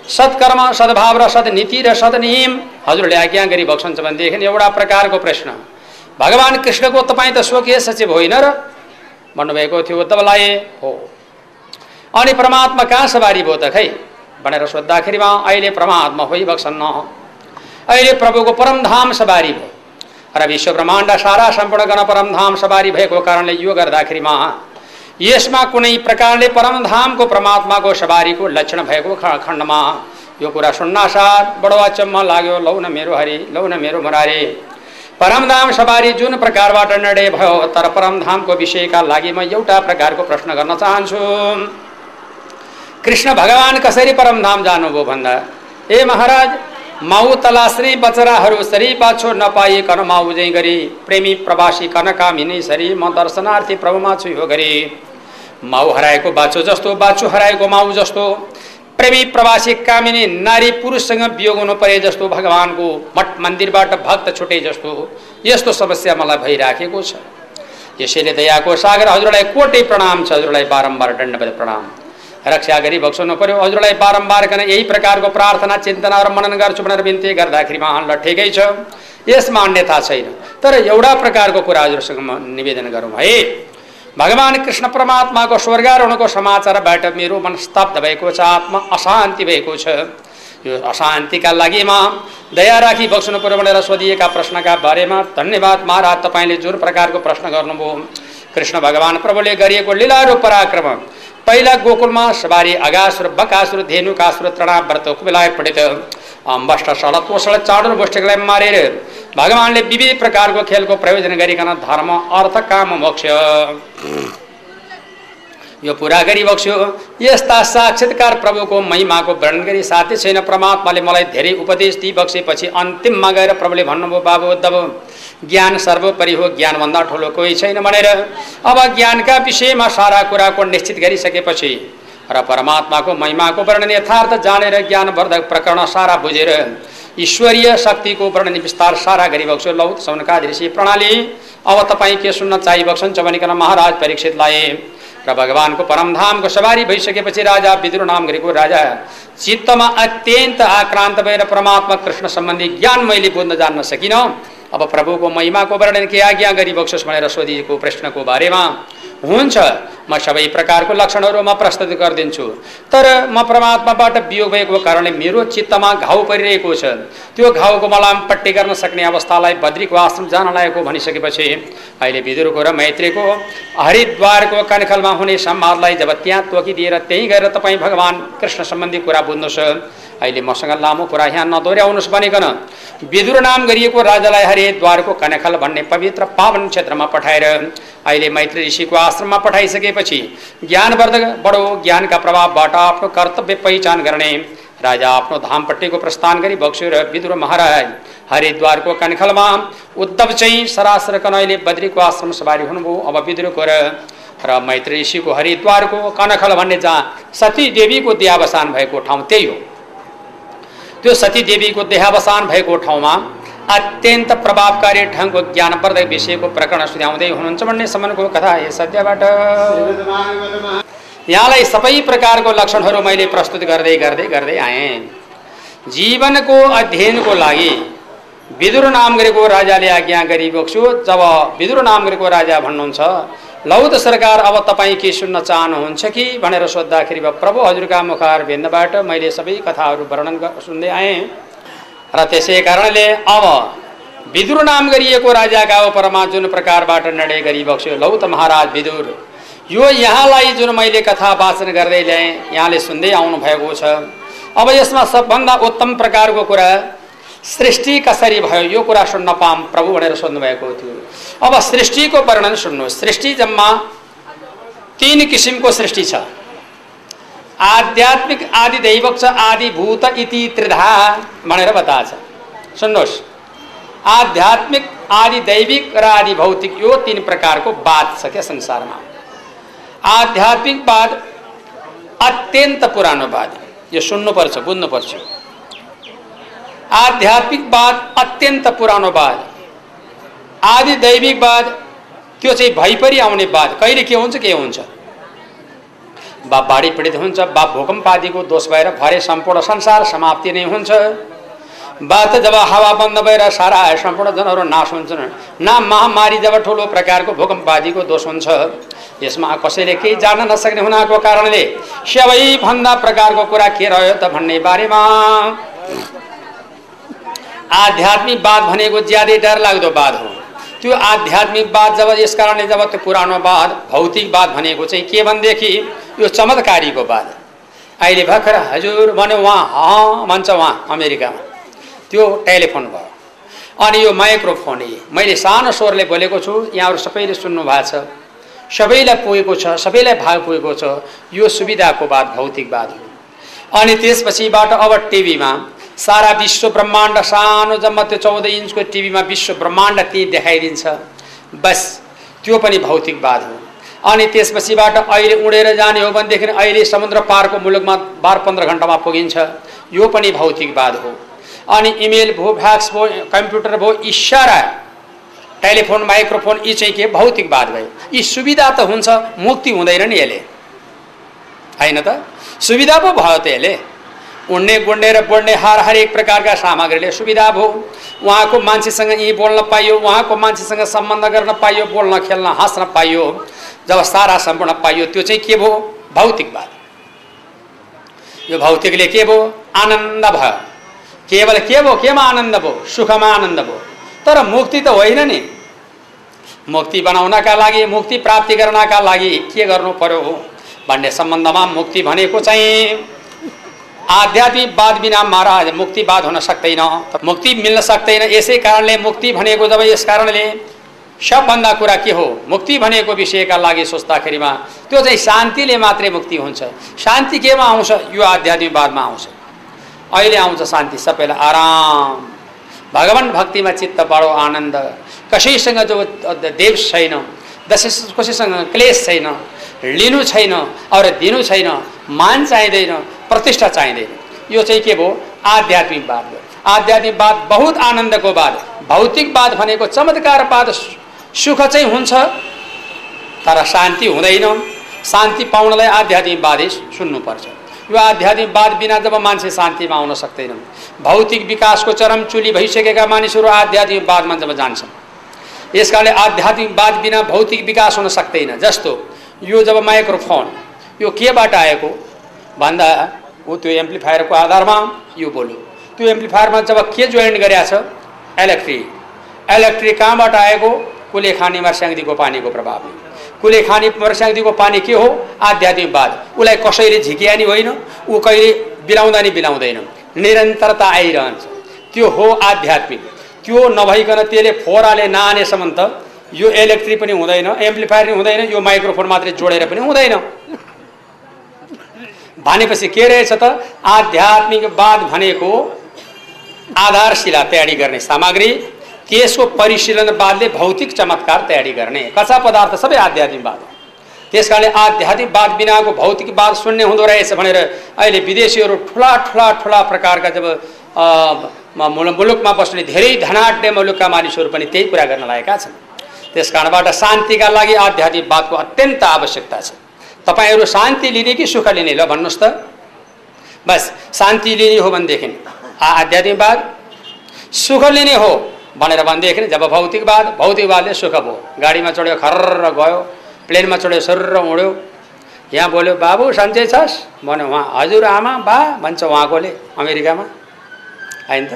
सत्कर्म सद्भाव र सद्नीति र सद्नियम हजुरले आज्ञा गरिबक्सन्छ भनेदेखि एउटा प्रकारको प्रश्न। भगवान् कृष्णको तपाईँ त स्वकीय सचिव होइन र? भन्नुभएको थियो उद्धवलाई हो। अनि परमात्मा कहाँ सवारी भयो त खै? भनेर सोद्धाखेरिमा अहिले परमात्मा होइबक्सन्न अहिले प्रभुको परमधाम सवारी भयो। र विश्व ब्रह्माण्ड सारा सम्पूर्ण गर्न परमधाम सवारी भएको कारणले यो गर्दाखेरिमा यसमा कुनै प्रकारले परमधामको परमात्माको सवारीको लक्षण भएको खण्डमा यो कुरा सुन्नासाथ बडो अचम्म लाग्यो लौ न मेरो हरि लौ न मेरो मुरारी। परमधाम सवारी जुन प्रकारबाट निर्णय भयो तर परमधामको विषयका लागि म एउटा प्रकारको प्रश्न गर्न चाहन्छु। कृष्ण भगवान् कसरी परमधाम जानुभयो भन्दा ए महाराज माउ तलास्ने बचराहरू सरी पाछो नपाइकन माउ जै गरी। प्रेमी प्रवासी कनकामिनी सरी म दर्शनार्थी प्रभुमा छु यो गरी। माउ हराएको बाछो जस्तो बाछु हराएको माउ जस्तो। प्रेमी प्रवासी कामिनी नारी पुरुषसँग वियोग हुनु परे जस्तो भगवान्को मठ मन्दिरबाट भक्त छुटे जस्तो। यस्तो समस्या मलाई भइराखेको छ। यसैले दयाको सागर हजुरलाई कोटै प्रणाम छ हजुरलाई बारम्बार दण्डवत प्रणाम। रक्षा गरी बक्साउनु पर्यो। हजुरलाई बारम्बार कन यही प्रकारको प्रार्थना चिन्तना र मनन गर्छु भनेर बिन्ती गर्दाखेरिमा ल ठिकै छ। यसमा अन्यथा छैन। तर एउटा प्रकारको कुरा हजुरसँग म निवेदन गरौँ है। भगवान् कृष्ण परमात्माको स्वर्गारोहणको समाचारबाट मेरो मन स्तब्ध भएको छ आत्मा अशान्ति भएको छ। यो अशान्तिका म दया राखी बक्सनु पर्यो भनेर सोधिएका प्रश्नका बारेमा धन्यवाद। महाराज तपाईँले जुन प्रकारको प्रश्न गर्नुभयो। कृष्ण भगवान् प्रभुले गरिएको लीलारो पराक्रम पहिला गोकुलमा सवारी अगासुर बकासुर धेनुकासुर तृणा व्रत कुबेलाय पढित अम्बष्ट सड तोसड चाडुर गोष्ठीलाई मारेर भगवान्ले विविध प्रकारको खेलको प्रयोजन गरिकन धर्म अर्थ काम मोक्ष। यो पुरा गरिबक्स्यो यस्ता साक्षात्कार प्रभुको महिमाको वर्णन गरी साथै छैन परमात्माले मलाई धेरै उपदेश दिइबक्सेपछि अन्तिममा गएर प्रभुले भन्नुभयो बाबु उद्धव ज्ञान सर्वोपरि हो ज्ञानभन्दा ठुलो कोही छैन भनेर। अब ज्ञानका विषयमा सारा कुराको निश्चित गरिसकेपछि र परमात्माको महिमाको वर्णन यथार्थ जानेर ज्ञानवर्धक प्रकरण सारा बुझेर ईश्वरीय शक्तिको वर्णन विस्तार सारा गरिबक्स्यो लौ सौनका ऋषि प्रणाली अब तपाईँ के सुन्न चाहिबक्सन्छ भनिकन महाराज परीक्षितलाई र भगवान्को परमधामको सवारी भइसकेपछि राजा विदुर नाम गरेको राजा चित्तमा अत्यन्त आक्रान्त भएर परमात्मा कृष्ण सम्बन्धी ज्ञान मैले बुझ्न जान्न सकिनँ। अब प्रभुको महिमाको वर्णन के आज्ञा गरिबक्सोस् भनेर सोधिएको प्रश्नको बारेमा हुन्छ म सबै प्रकारको लक्षणहरू म प्रस्तुत गरिदिन्छु तर म परमात्माबाट वियोग भएको कारणले मेरो चित्तमा घाउ परिरहेको छ। त्यो घाउको मलाम पट्टी गर्न सक्ने अवस्थालाई बद्रीको आश्रम जान लागेको भनिसकेपछि अहिले विदुरको र मैत्रीको हरिद्वारको कनखलमा हुने संवादलाई जब त्यहाँ तोकिदिएर त्यहीँ गएर तपाईँ भगवान् कृष्ण सम्बन्धी कुरा बुझ्नुहोस्। अहिले मसँग लामो कुरा यहाँ नदोहोऱ्याउनुहोस् भनिकन। विदुर नाम गरिएको राजालाई हरिद्वारको कनखल भन्ने पवित्र पावन क्षेत्रमा पठाएर अहिले मैत्री ऋषिको आश्रममा पठाइसकेपछि ज्ञानवर्धक बडो ज्ञानका प्रभावबाट आफ्नो कर्तव्य पहिचान गर्ने राजा आफ्नो धामपट्टिको प्रस्थान गरी बक्स्यो र विदुर महाराज हरिद्वारको कनखलमा उद्धव चाहिँ सरासर कनैले बद्रीको आश्रम सवारी हुनुभयो अब विदुरको र र मैत्री ऋषिको हरिद्वारको कनखल भन्ने जहाँ सती देवीको देहावसान भएको ठाउँ त्यही हो। त्यो सती देवीको देहावसान भएको ठाउँमा अत्यन्त प्रभावकारी ढङ्गको ज्ञानवर्धक विषयको प्रकरण सुझाउँदै हुनुहुन्छ भन्ने सम्बन्धको कथा यस अध्यायबाट। यहाँलाई सबै प्रकारको लक्षणहरू मैले प्रस्तुत गर्दै गर्दै गर्दै आएँ। जीवनको अध्ययनको लागि विदुर नाम गरेको राजाले आज्ञा गरिबक्छु जब विदुर नाम गरेको राजा भन्नुहुन्छ लौ त सरकार अब तपाईँ के सुन्न चाहनुहुन्छ कि भनेर सोद्धाखेरि भयो प्रभु हजुरका मुखार भिन्नबाट मैले सबै कथाहरू वर्णन सुन्दै आएँ। र त्यसै कारणले अब विदुर नाम गरिएको राजाका उपरमा जुन प्रकारबाट निर्णय गरिबक्स्यो लौ त महाराज विदुर यो यहाँलाई जुन मैले कथा वाचन गर्दै ल्याएँ यहाँले सुन्दै आउनुभएको छ। अब यसमा सबभन्दा उत्तम प्रकारको कुरा सृष्टि कसरी भयो यो कुरा सुन्न पाम प्रभु भनेर सोध्नुभएको थियो। अब सृष्टिको वर्णन सुन्नु। सृष्टि जम्मा तिन किसिमको सृष्टि छ। आध्यात्मिक आदि दैवक छ आदि भूत इति त्रिधा भनेर बताएछ सुन्नुहोस्। आध्यात्मिक आदि दैविक र आदि भौतिक यो तिन प्रकारको वाद छ क्या संसारमा। आध्यात्मिकवाद अत्यन्त पुरानो वाद यो सुन्नुपर्छ बुझ्नुपर्छ। आध्यात्मिकवाद अत्यन्त पुरानो वाद आदि दैविकवाद त्यो चाहिँ भइपरि आउने वाद कहिले के हुन्छ के हुन्छ? बाप बाढी पीडित हुन्छ बाप भूकम्प आदिको दोष भएर भरे सम्पूर्ण संसार समाप्ति नै हुन्छ। बा त जब हावा बन्द भएर सारा सम्पूर्ण जनहरू नाश हुन्छन् न महामारी जब ठुलो प्रकारको भूकम्प आदिको दोष हुन्छ यसमा कसैले केही जान्न नसक्ने हुनाको कारणले सबैभन्दा प्रकारको कुरा के रह्यो त भन्ने बारेमा आध्यात्मिकवाद भनेको ज्यादै डर लाग्दो वाद हो। त्यो आध्यात्मिकवाद जब यस कारणले जब त्यो पुरानो वाद भौतिकवाद भनेको चाहिँ के भनेदेखि यो चमत्कारीको वाद अहिले भर्खर हजुर भन्यो उहाँ हँ भन्छ उहाँ अमेरिकामा। त्यो टेलिफोन भयो। अनि यो माइक्रोफोन मैले सानो स्वरले बोलेको छु यहाँहरू सबैले सुन्नु भएको छ। सबैलाई पुगेको छ सबैलाई भाग पुगेको छ। यो सुविधाको बात भौतिकवाद हो। अनि त्यसपछिबाट अब टिभीमा सारा विश्व ब्रह्माण्ड सानो जम्मा त्यो चौध इन्चको टिभीमा विश्व ब्रह्माण्ड ती देखाइदिन्छ। बस त्यो पनि भौतिकवाद हो। अनि त्यसपछिबाट अहिले उडेर जाने हो भनेदेखि अहिले समुद्र पारको मुलुकमा बाह्र पन्ध्र घन्टामा पुगिन्छ। यो पनि भौतिकवाद हो। अनि इमेल भयो फ्याक्स भयो कम्प्युटर भयो इसारा टेलिफोन माइक्रोफोन यी चाहिँ के भौतिकवाद भयो। यी सुविधा त हुन्छ मुक्ति हुँदैन नि यसले। होइन त? सुविधा पो भयो त यसले। उड्ने गुड्ने र बोड्ने हर हरेक प्रकारका सामग्रीले सुविधा भयो उहाँको मान्छेसँग यहीँ बोल्न पाइयो उहाँको मान्छेसँग सम्बन्ध गर्न पाइयो बोल्न खेल्न हाँस्न पाइयो जब सारा सम्पूर्ण पाइयो त्यो चाहिँ के भयो भौतिकवाद यो भौतिकले के भयो आनन्द भयो केवल के भयो केमा आनन्द भयो सुखमा आनन्द भयो तर मुक्ति त होइन नि। मुक्ति बनाउनका लागि मुक्ति प्राप्ति गर्नका लागि के गर्नु पर्यो भन्ने सम्बन्धमा मुक्ति भनेको चाहिँ आध्यात्मिकवाद बिना महाराज मुक्तिवाद हुन सक्दैन मुक्ति मिल्न सक्दैन यसै कारणले मुक्ति भनेको जब यस कारणले सबभन्दा कुरा के हो? मुक्ति भनेको विषयका लागि सोच्दाखेरिमा त्यो चाहिँ शान्तिले मात्रै मुक्ति हुन्छ। शान्ति केमा आउँछ? यो आध्यात्मिकवादमा आउँछ। अहिले आउँछ शान्ति सबैलाई आराम। भगवान् भक्तिमा चित्त बडो आनन्द। कसैसँग जो देव छैन दसै कसैसँग क्लेश छैन लिनु छैन अरू दिनु छैन मान चाहिँदैन प्रतिष्ठा चाहिँदैन। यो चाहिँ के भयो? आध्यात्मिकवाद हो आध्यात्मिकवाद बहुत आनन्दको वाद भौतिकवाद भनेको चमत्कारवाद सुख चाहिँ हुन्छ तर शान्ति हुँदैन। शान्ति पाउनलाई आध्यात्मिकवादै सुन्नुपर्छ। यो आध्यात्मिकवाद बिना जब मान्छे शान्तिमा आउन सक्दैन। भौतिक विकासको चरम चुली भइसकेका मानिसहरू आध्यात्मिकवादमा जब जान्छन्। यस कारणले आध्यात्मिकवाद बिना भौतिक विकास हुन सक्दैन। जस्तो यो जब माइक्रोफोन यो केबाट आएको? भन्दा ऊ त्यो एम्प्लिफायरको आधारमा यो बोल्यो। त्यो एम्प्लिफायरमा जब के जोइन गरेका छ इलेक्ट्रिक इलेक्ट्रिक कहाँबाट आएको? कुलेखानी मर्स्याङ्दीको पानीको प्रभावले। कुलेखानी मर्स्याङ्दीको पानी के हो? आध्यात्मिकवाद उसलाई कसैले झिकिया नि होइन ऊ कहिले बिलाउँदा नि बिलाउँदैन। निरन्तरता आइरहन्छ। त्यो हो आध्यात्मिक। त्यो नभइकन त्यसले फोराले नआनेसम्म त यो इलेक्ट्रिक पनि हुँदैन एम्प्लिफायर पनि हुँदैन यो माइक्रोफोन मात्रै जोडेर पनि हुँदैन। भनेपछि के रहेछ त? आध्यात्मिकवाद भनेको आधारशिला तयारी गर्ने सामग्री त्यसको परिशीलनवादले भौतिक चमत्कार तयारी गर्ने। कच्चा पदार्थ सबै आध्यात्मिकवाद हो। त्यस कारणले आध्यात्मिकवाद बिनाको भौतिकवाद शून्य हुँदो रहेछ भनेर अहिले विदेशीहरू ठुला ठुला ठुला प्रकारका जब मुलुकमा बस्ने धेरै धनाढ्य मुलुकका मानिसहरू पनि त्यही कुरा गर्न लागेका छन्। त्यस कारणबाट शान्तिका लागि आध्यात्मिकवादको अत्यन्त आवश्यकता छ। तपाईँहरू शान्ति लिने कि सुख लिने? ल भन्नुहोस् त। बस शान्ति लिने हो भनेदेखि आध्यात्मिकवाद सुख लिने हो भनेर भनेदेखि जब भौतिकवाद भौतिकवादले सुख भयो। गाडीमा चढ्यो खर्र गयो प्लेनमा चढ्यो सर्र उड्यो। यहाँ बोल्यो बाबु सन्चै छस्? भन्यो उहाँ हजुर आमा बा भन्छ उहाँकोले अमेरिकामा। होइन त?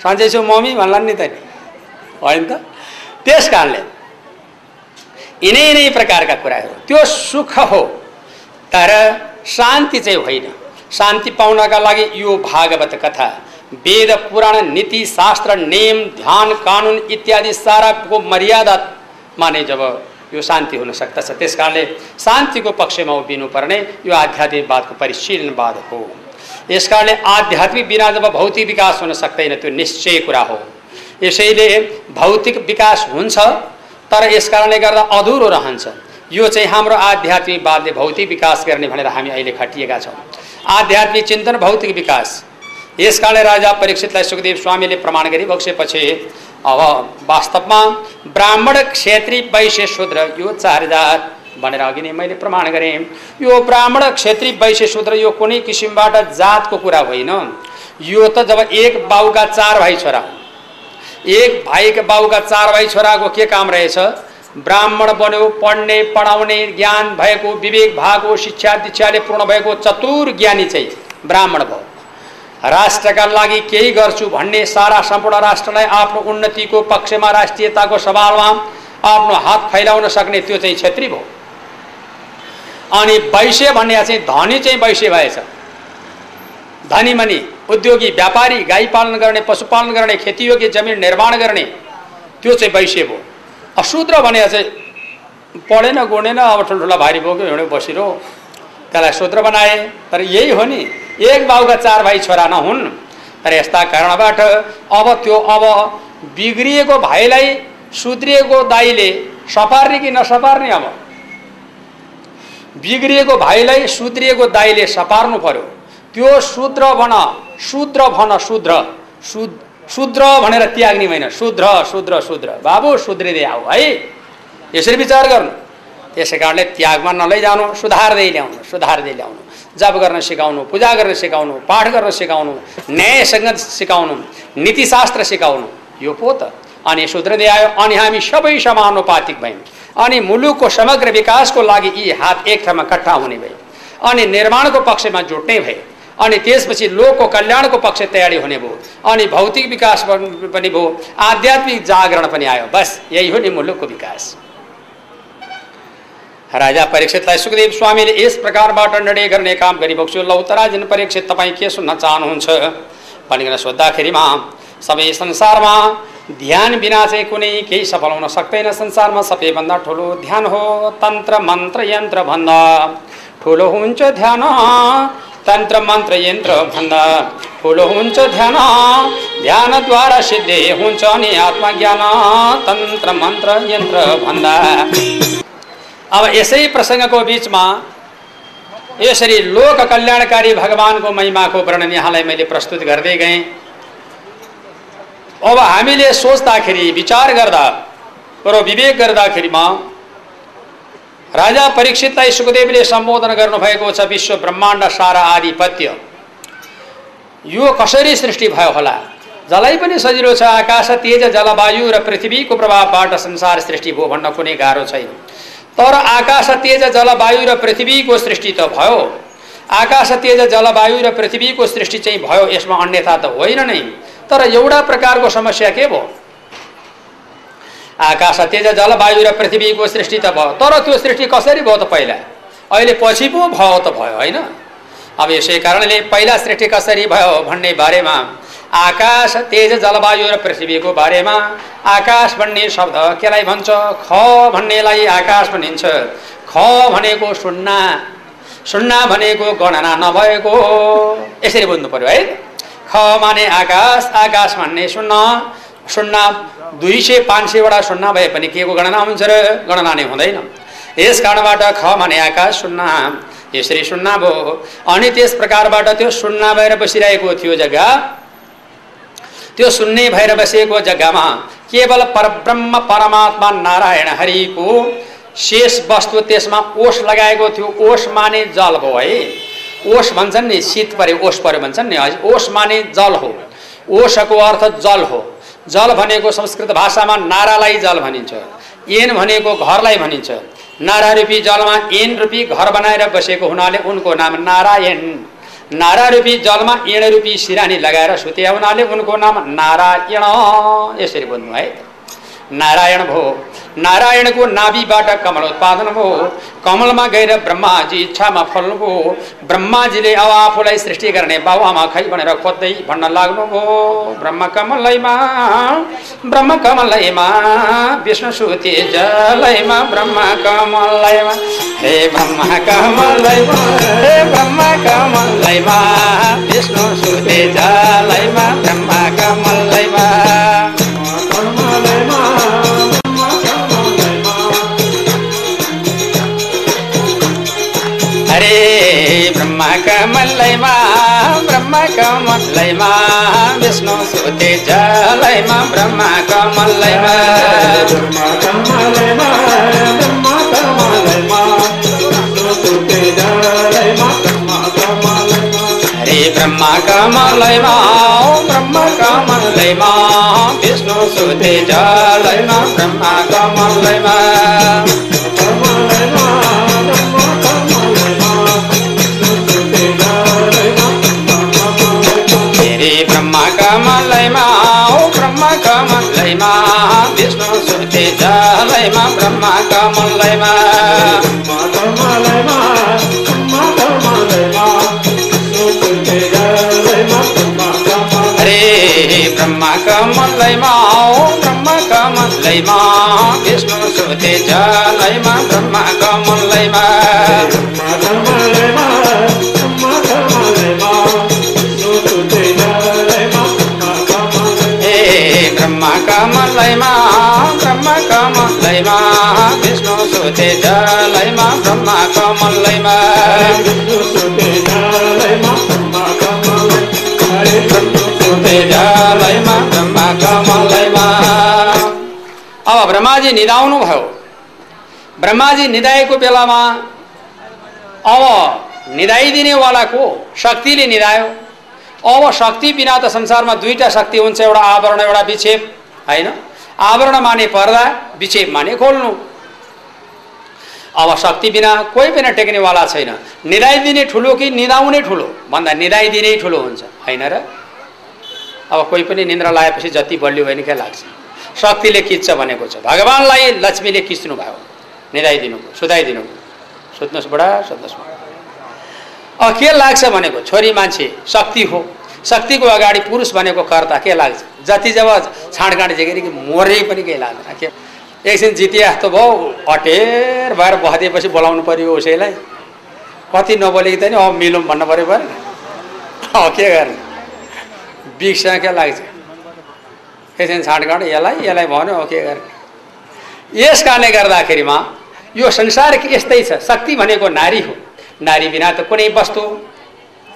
सन्चै छु मम्मी भन्ला नि त। होइन त? त्यस कारणले यिनै यिनै प्रकारका कुराहरू। त्यो सुख हो तर शान्ति चाहिँ होइन। शान्ति पाउनका लागि यो भागवत कथा वेद पुराण नीति शास्त्र नियम ध्यान कानुन इत्यादि साराको मर्यादामा नै जब यो शान्ति हुन सक्दछ। त्यस कारणले शान्तिको पक्षमा उभिनु पर्ने यो आध्यात्मिकवादको परिशीलनवाद हो। यस कारणले आध्यात्मिक बिना जब भौतिक विकास हुन सक्दैन त्यो निश्चय कुरा हो। यसैले भौतिक विकास हुन्छ तर यस कारणले गर्दा अधुरो रहन्छ। यो चाहिँ हाम्रो आध्यात्मिकवादले भौतिक विकास गर्ने भनेर हामी अहिले खटिएका छौँ। आध्यात्मिक चिन्तन भौतिक विकास। यस कारणले राजा परीक्षितलाई सुखदेव स्वामीले प्रमाण गरी बक्सेपछि अब वास्तवमा ब्राह्मण क्षेत्री वैश्य शूद्र यो चार जात भनेर अघि नै मैले प्रमाण गरेँ। यो ब्राह्मण क्षेत्री वैश्य शूद्र यो कुनै किसिमबाट जातको कुरा होइन। यो त जब एक बाउका चार भाइ छोरा। एक भाइका बाउका चार भाइ छोराको के काम रहेछ? ब्राह्मण बन्यो पढ्ने पढाउने ज्ञान भएको विवेक भएको शिक्षा दीक्षाले पूर्ण भएको चतुर ज्ञानी चाहिँ ब्राह्मण भयो। राष्ट्रका लागि केही गर्छु भन्ने सारा सम्पूर्ण राष्ट्रलाई आफ्नो उन्नतिको पक्षमा राष्ट्रियताको सवालमा आफ्नो हात फैलाउन सक्ने त्यो चाहिँ क्षेत्री भयो। अनि वैश्य भन्ने चाहिँ धनी चाहिँ वैश्य भएछ। धनी मनी उद्योगी व्यापारी गाई पालन गर्ने पशुपालन गर्ने खेतीयोग्य जमिन निर्माण गर्ने त्यो चाहिँ वैश्य भयो। अशूद्र भने चाहिँ पढेन गुणेन अब ठुल्ठुला भारी बोक्यो हिँड्यो बसिरो त्यसलाई शूद्र बनाए। तर यही हो नि एक बाउका चार भाइ छोरा नहुन्। तर यस्ता कारणबाट अब त्यो अब बिग्रिएको भाइलाई सुध्रिएको दाईले सपार्ने कि नसपार्ने अब? बिग्रिएको भाइलाई सुध्रिएको दाईले सपार्नु पर्यो। त्यो शूद्र भन शूद्र भन शूद्र। शुद् शूद्र भनेर त्याग्ने होइन शूद्र शूद्र शूद्र। बाबु सुध्रिँदै आऊ है? यसरी विचार गर्नु। त्यसै कारणले त्यागमा नलैजानु सुधार्दै ल्याउनु सुधार्दै ल्याउनु। जप गर्न सिकाउनु पूजा गर्न सिकाउनु पाठ गर्न सिकाउनु न्याय सङ्गत सिकाउनु नीतिशास्त्र सिकाउनु। यो पो त। अनि सुध्रिँदै आयो अनि हामी सबै समानुपातिक भयौँ। अनि मुलुकको समग्र विकासको लागि यी हात एक ठाउँमा कट्ठा हुने भए। अनि निर्माणको पक्षमा जुट्ने भए। अनि त्यसपछि लोकको कल्याणको पक्ष तयारी हुने भयो। अनि भौतिक विकास पनि भयो। आध्यात्मिक जागरण पनि आयो। बस यही हो नि मुलुकको विकास। राजा परीक्षितलाई सुखदेव स्वामीले यस प्रकारबाट निर्णय गर्ने काम गरिबक्छु लौ त राजन परीक्षित तपाईँ के सुन्न चाहनुहुन्छ? भनिकन सोद्धाखेरिमा सबै संसारमा ध्यान बिना चाहिँ कुनै केही सफल हुन सक्दैन। संसारमा सबैभन्दा ठुलो ध्यान हो तन्त्र मन्त्र यन्त्र भन्दा। ठुलो हुन्छ ध्यान। तन्त्र मन्त्र यन्त्र भन्दा ठुलो हुन्छ ध्यान, ध्यानद्वारा सिद्धि हुन्छ अनि आत्मज्ञान तन्त्र मन्त्र यन्त्र भन्दा अब यसै प्रसङ्गको बिचमा यसरी लोक कल्याणकारी भगवान्को महिमाको वर्णन यहाँलाई मैले प्रस्तुत गर्दै गएँ। अब हामीले सोच्दाखेरि, विचार गर्दा र विवेक गर्दाखेरिमा राजा परीक्षितलाई सुखदेवले सम्बोधन गर्नुभएको छ विश्व ब्रह्माण्ड सारा आधिपत्य। यो कसरी सृष्टि भयो होला? जसलाई पनि सजिलो छ आकाश तेज जलवायु र पृथ्वीको प्रभावबाट संसार सृष्टि भयो भन्न कुनै गाह्रो छैन। तर आकाश तेज जलवायु र पृथ्वीको सृष्टि त भयो। आकाश तेज जलवायु र पृथ्वीको सृष्टि चाहिँ भयो यसमा अन्यथा त होइन नै। तर एउटा प्रकारको समस्या के भयो? आकाश तेज जलवायु र पृथ्वीको सृष्टि त भयो तर त्यो सृष्टि कसरी भयो त पहिला? अहिले पछि पो भयो त भयो होइन? अब यसै कारणले पहिला सृष्टि कसरी भयो भन्ने बारेमा आकाश तेज जलवायु र पृथ्वीको बारेमा आकाश भन्ने शब्द केलाई भन्छ? ख भन्नेलाई आकाश भनिन्छ। ख भनेको सुन्ना सुन्ना भनेको गणना नभएको। यसरी बुझ्नु पर्यो है। ख माने आकाश आकाश भन्ने सुन्न। सुन्ना दुई सय पाँच सयवटा सुन्ना भए पनि के को गणना हुन्छ र गणना नै हुँदैन। यस कारणबाट ख माने आकाश सुन्ना यसरी सुन्ना भयो अनि त्यस प्रकारबाट त्यो सुन्ना भएर बसिरहेको थियो जग्गा। त्यो सुन्ने भएर बसेको जग्गामा केवल परब्रह्म परमात्मा नारायण हरिको शेष वस्तु त्यसमा ओस लगाएको थियो। ओस माने जल हो है। ओस भन्छन् नि शीत पऱ्यो ओस पऱ्यो भन्छन् नि ओस माने जल हो। ओषको अर्थ जल हो। जल भनेको संस्कृत भाषामा नारालाई जल भनिन्छ। एन भनेको घरलाई भनिन्छ। नारा रूपी जलमा एन रूपी घर बनाएर बसेको हुनाले उनको नाम नारायण। नारा रूपी जलमा एण रूपी सिरानी लगाएर सुते हुनाले उनको नाम नारायण। यसरी बोल्नु है। नारायण भो। नारायणको नाभिबाट कमल उत्पादन भयो कमलमा गएर ब्रह्माजी इच्छामा फल्नुभयो ब्रह्माजीले अब आफूलाई सृष्टि गर्ने बाबुआमा खै भनेर खोज्दै भन्न लाग्नुभयो ब्रह्म कमलैमा ब्रह्म कमलैमा विष्णु सुते जलैमा ब्रह्म कमलैमा हे ब्रह्म कमलैमा हे ब्रह्म कमलैमा विष्णु सुते जलैमा ब्रह्म कमलैमा ಬ್ರಹ್ಮ ಕಮಲ್ಲೈವ ಬ್ರಹ್ಮ ಕಮಲ್ಲೈವ ವಿಷ್ಣು ಸುತಿ ಜಲೈವ ಬ್ರಹ್ಮ ಕಮಲ್ಲೈವ ಬ್ರಹ್ಮ ಕಮಲ್ಲೈವ ಬ್ರಹ್ಮ ಕಮಲ್ಲೈವ ವಿಷ್ಣು ಸುತಿ ಜಲೈವ ಬ್ರಹ್ಮ ಕಮಲ್ಲೈವ ಹರಿ ಬ್ರಹ್ಮ ಕಮಲ್ಲೈವ ಬ್ರಹ್ಮ ಕಮಲ್ಲೈವ ವಿಷ್ಣು ಸುತಿ ಜಲೈವ ಬ್ರಹ್ಮ ಕಮಲ್ಲೈವ ಕಮಲ್ಲೈವ कमलैमा विष्णु सुते जलैमा ब्रह्मा कमलैमा ब्रह्मा कमलैमा ब्रह्मा कमलैमा विष्णु सुते जलैमा ब्रह्मा कमलैमा सुते जलैमा ब्रह्मा कमलैमा अब ब्रह्माजी निदाउनु भयो। ब्रह्माजी निदाएको बेलामा अब निदाइदिनेवालाको शक्तिले निदायो। अब शक्ति बिना त संसारमा दुईवटा शक्ति हुन्छ एउटा आवरण एउटा विक्षेप होइन? आवरण माने पर्दा विक्षेप माने खोल्नु। अब शक्ति बिना कोही पनि टेक्नेवाला छैन। निदाइदिने ठुलो कि निदाउने ठुलो? भन्दा निदाइदिने ठुलो हुन्छ होइन र? अब कोही पनि निन्द्रा लगाएपछि जति बलियो भने के लाग्छ। शक्तिले खिच्छ भनेको छ। भगवान्लाई लक्ष्मीले खिच्नु भयो। भयो भयो सुत्नुहोस् बुढा सुत्नुहोस् बुढा अब के लाग्छ भनेको? छोरी मान्छे शक्ति हो। शक्तिको अगाडि पुरुष भनेको कर्ता के लाग्छ? जति जब छाँडकाँड जेगेर कि मरे पनि केही लाग्दैन। के? एकछिन जितिया जस्तो भयो अटेर भएर बहदिएपछि बोलाउनु पऱ्यो उसैलाई। कति नबोलेको त नि अब मिलौँ भन्नु पऱ्यो पऱ्यो। अब के गर्ने? बिगसँग के लाग्छ? एकछिन छाँडकाँड यसलाई यसलाई भन्यो के गर्ने यस कारणले गर्दाखेरिमा यो संसार यस्तै छ? शक्ति भनेको नारी हो। नारी बिना त कुनै वस्तु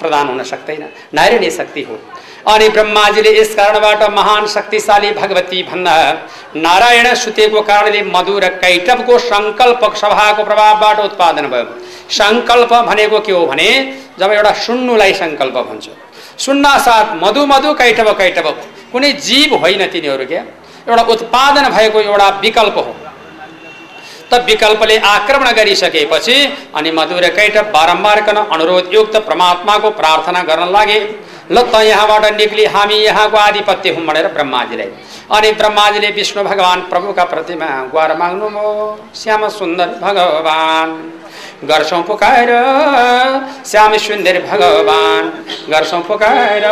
प्रदान हुन सक्दैन। नारी नै शक्ति हो। अनि ब्रह्माजीले यस कारणबाट महान शक्तिशाली भगवती भन्दा नारायण सुतेको कारणले मधु र कैटवको सङ्कल्प सभाको प्रभावबाट उत्पादन भयो। सङ्कल्प भनेको के हो भने जब एउटा सुन्नुलाई सङ्कल्प भन्छ। सुन्न साथ मधु मधु कैटव कैटव। कुनै जीव होइन तिनीहरू क्या एउटा उत्पादन भएको एउटा विकल्प हो। त विकल्पले आक्रमण गरिसकेपछि अनि मधुर कैट बारम्बार कन अनुरोध युक्त परमात्माको प्रार्थना गर्न लागे ल त यहाँबाट निक्ली हामी यहाँको आधिपत्य हौँ भनेर ब्रह्माजीलाई। अनि ब्रह्माजीले विष्णु भगवान् प्रभुका प्रतिमा गुहार माग्नुभयो श्याम सुन्दर भगवान्। गर्छौँ पुकाएर श्याम सुन्दर भगवान्। गर्छौँ पुकाएर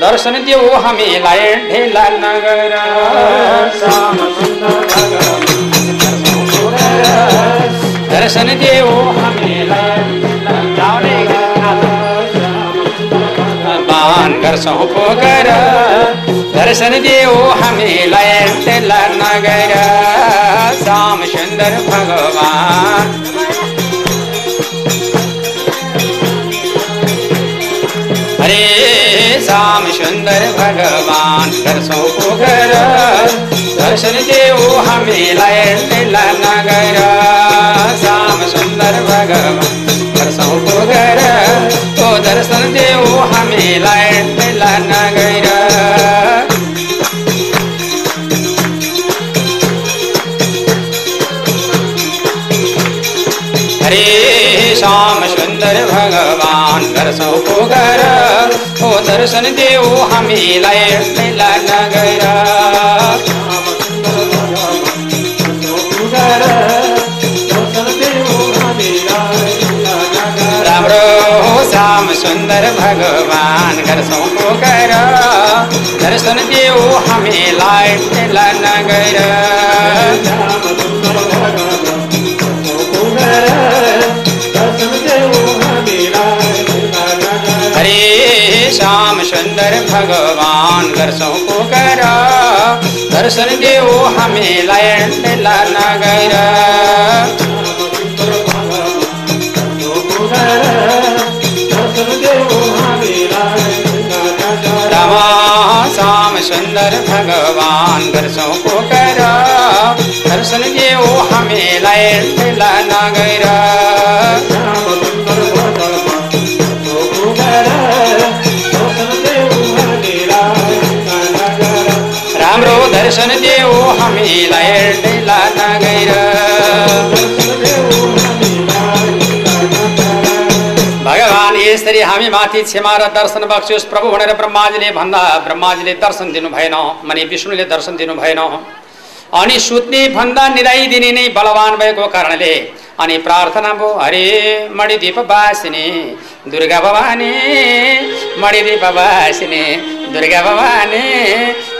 दर्शन देऊ हामीलाई ढिला नगर। दर्शन देऊ गर्छौँ पोकर दर्शन देऊ हामीलाई ढिला नगर। श्याम सुन्दर भगवान्। हरे श्याम सुंदर भगवान दर्शो को घर दर्शन देव हमें लय नगर। श्याम सुंदर भगवान दर्शो को घर तो दर्शन देव हमें लय नगर। हरे श्याम सुंदर भगवान दर्शो को घर दर्शन देऊ हामीलाई नगर। राम्रो हो श्याम सुन्दर भगवान गर्छौ पोखर। दर्शन देऊ हामीलाई नगर। हरे श्याम सुन्दर भगवान गर्छौ पोखर दर्शन देऊ हामीलाई लीला नगर। रामा श्याम सुन्दर भगवान गर्छौ पोखर दर्शन देऊ हामीलाई लीला नगर। राम्रो दर्शन देऊ हामीलाई लीला नगर भगवान् यसरी हामी माथि क्षमा र दर्शन बक्सियोस् प्रभु भनेर ब्रह्माजीले भन्दा ब्रह्माजीले दर्शन दिनु भएन। अनि विष्णुले दर्शन दिनु भएन। अनि सुत्ने भन्दा निदाइदिने नै बलवान भएको कारणले अनि प्रार्थना भयो हरे मणिदीप बासिने दुर्गा भवानी मणिदीप बासिने दुर्गा भवानी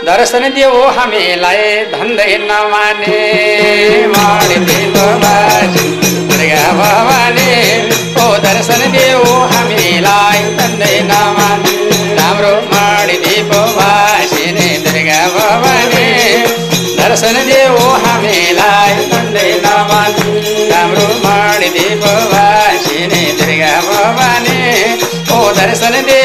दर्शन देऊ हामीलाई धन्दै नमाने दुर्गा भवानी ओ दर्शन देऊ हामीलाई धन्दै नमाने। राम्रो मणिदीप बासिने दुर्गा भवानी। दर्शन देऊ हामीलाई धन्दै नमाने। राम्रो मणिदीप बासिने दुर्गा भवानी। ओ दर्शन देऊ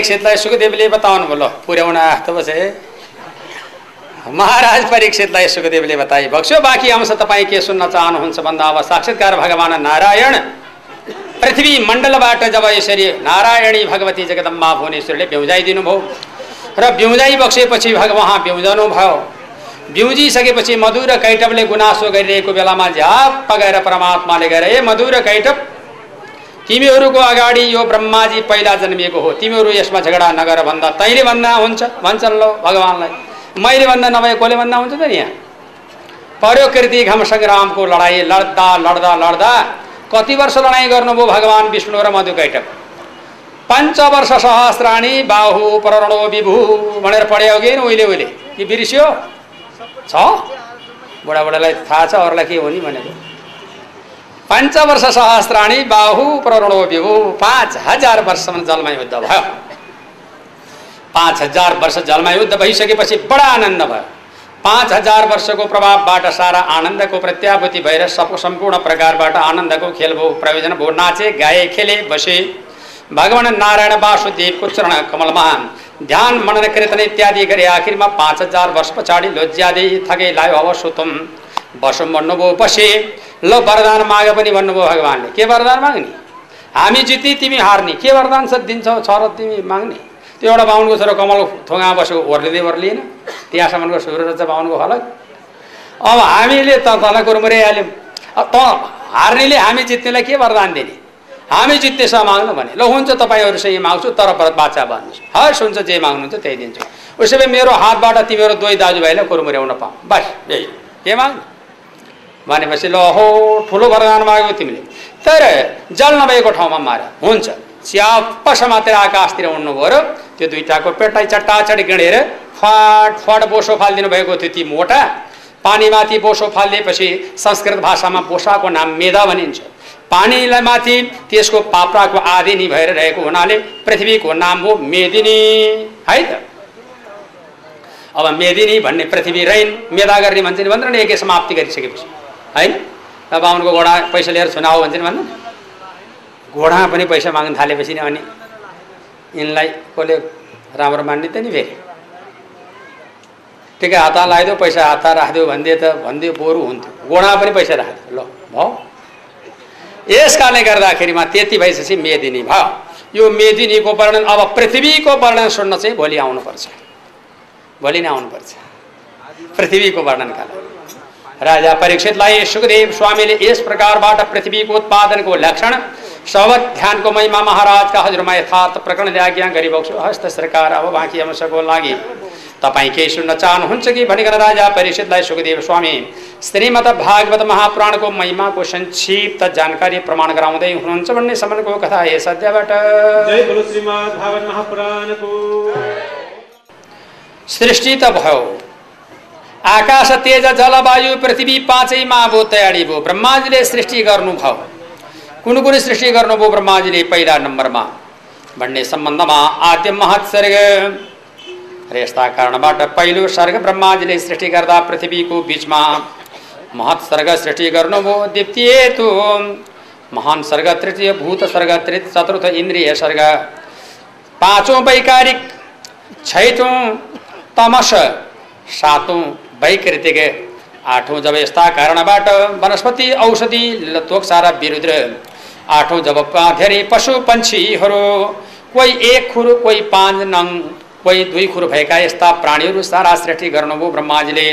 परीक्षितलाई सुखदेवले बताउनु बोलो। पुर्याउन आएको बसे महाराज परीक्षितलाई सुखदेवले बताए भक्स्यो बाँकी अंश तपाईँ के सुन्न चाहनुहुन्छ भन्दा अब साक्षात्कार भगवान नारायण। पृथ्वी मण्डलबाट जब यसरी नारायणी भगवती जगदम्बा भुवनेश्वरले ब्याउजाइदिनु भयो र ब्याउजाइ बक्सेपछि भग उहाँ भयो। ब्याउजिसकेपछि मधुर कैटवले गुनासो गरिरहेको बेलामा झ्याप्प गएर परमात्माले गएर ए कैटव तिमीहरूको अगाडि यो ब्रह्माजी पहिला जन्मिएको हो। तिमीहरू यसमा झगडा नगर भन्दा तैँले भन्दा हुन्छ भन्छन् लो भगवान्लाई। मैले भन्दा नभए कसले भन्दा हुन्छ त नि यहाँ? पर्यो कृति घम सङ्ग्रामको लडाइँ लड्दा लड्दा लड्दा कति वर्ष लडाइँ गर्नुभयो भगवान् विष्णु र मधु कैटव पञ्च वर्ष सहस्राणी बाहु प्रणो विभु भनेर पढ्यो कि उहिले उहिले? कि बिर्स्यो? छ? बुढाबुढालाई थाहा छ अरूलाई के हो नि भनेको? पञ्च वर्ष सहस्राणी बाहु प्रणो विभु पाँच हज़ार वर्षसम्म जलमा युद्ध भयो। पाँच हज़ार वर्ष जलमा युद्ध भइसकेपछि बडा आनन्द भयो। पाँच हज़ार वर्षको प्रभावबाट सारा आनन्दको प्रत्याभूति भएर सब सम्पूर्ण प्रकारबाट आनन्दको खेल भयो प्रयोजन भयो नाचे, गाए, खेले, बसे। भगवान नारायण वासुदेवको चरण कमलमा ध्यान, मनन, कीर्तन इत्यादि गरे आखिरमा पाँच हज़ार वर्ष पछाडि लोज्यादि थगे लायो अवश्य तुम बसौँ भन्नुभयो बसे ल वरदान माग पनि भन्नुभयो भगवान्ले। के वरदान माग्ने? हामी जिति तिमी हार्ने। के वरदान छ दिन्छौ छ र तिमी माग्ने? त्यो एउटा बाहुनको छोरो कमल थोङा बसेको ओर्लिँदै ओर्लिएन त्यहाँसम्मको सुरु छ बाहुनको फलक। अब हामीले त तल अब त हार्नेले हामी जित्नेलाई के वरदान दिने? हामी जित्नेसँग माग्नु भने। ल हुन्छ तपाईँहरूसँग माग्छु तर बाचा भन्नुहोस् हस् हुन्छ जे माग्नुहुन्छ त्यही दिन्छु। उसो भए मेरो हातबाट तिमीहरू दुवै दाजुभाइलाई कुरमुर्याउन पाऊ। बस यही। के माग्नु? भनेपछि ल हो ठुलो वरदान माग्यो तिमीले। तर जल नभएको ठाउँमा मार। हुन्छ। च्याप्प समातेर आकाशतिर उड्नुभयो र त्यो दुइटाको पेटलाई चट्टाचट गिँडेर फाट फाट बोसो फालिदिनु भएको थियो ती मोटा। पानीमाथि बोसो फालिदिएपछि संस्कृत भाषामा बोसाको नाम मेधा भनिन्छ। पानीलाई माथि त्यसको पाप्राको आदिनी भएर रहेको हुनाले पृथ्वीको नाम हो मेदिनी। है त? अब मेदिनी भन्ने पृथ्वी रैन मेधा गर्ने भन्छ नि भन्छ नि एकै समाप्ति गरिसकेपछि। होइन अब बाहुनको घोडा पैसा लिएर छुनाऊ भन्छ नि भन्नु? घोडामा पनि पैसा माग्न थालेपछि नि अनि यिनलाई कसले राम्रो मान्ने त नि फेरि। ठिकै हात लगाइदियो पैसा हात राखिदियो भनिदियो त भनिदियो बरु हुन्थ्यो। घोडामा पनि पैसा राखिदियो ल भयो यस कारणले गर्दाखेरिमा त्यति भइसकेपछि मेदिनी भयो। यो मेदिनीको वर्णन अब पृथ्वीको वर्णन सुन्न चाहिँ भोलि आउनुपर्छ। भोलि नै आउनुपर्छ। पृथ्वीको वर्णनका लागि राजा परीक्षितलाई सुखदेव स्वामीले यस प्रकारबाट पृथ्वीको उत्पादनको लक्षण सवत ध्यानको महिमा महाराजका हजुरमा यथार्थ प्रकरण आज्ञा गरिबक्छु। हस्त सरकार अब बाँकी अंशको लागि। तपाईँ केही सुन्न चाहनुहुन्छ कि भनिकन राजा परीक्षितलाई सुखदेव स्वामी? श्रीमद भागवत महापुराणको महिमाको संक्षिप्त जानकारी प्रमाण गराउँदै हुनुहुन्छ भन्ने सम्मको कथा यस अध्यायबाट सृष्टि त भयो। आकाश तेज जलवायु पृथ्वी पाँचैमा अब तयारी भयो। ब्रह्माजीले सृष्टि गर्नुभयो कुन कुन सृष्टि गर्नुभयो ब्रह्माजीले पहिला नम्बरमा? भन्ने सम्बन्धमा आद्य महत्सर्ग र यस्ता कारणबाट पहिलो सर्ग ब्रह्माजीले सृष्टि गर्दा पृथ्वीको बिचमा महत्सर्ग सृष्टि गर्नुभयो द्वितीय तो महान सर्ग तृतीय भूत सर्ग तृतीय चतुर्थ इन्द्रिय सर्ग। पाँचौँ वैकारिक छैटौँ तमस सातौँ वैकृतिक आठौँ जब यस्ता कारणबाट वनस्पति औषधि त्वक्सारा विरुद्ध आठौँ जब धेरै पशु पन्छीहरू कोही एक खुर कोही पाँच नङ कोही दुई खुर भएका यस्ता प्राणीहरू सारा सृष्टि गर्नुभयो ब्रह्माजीले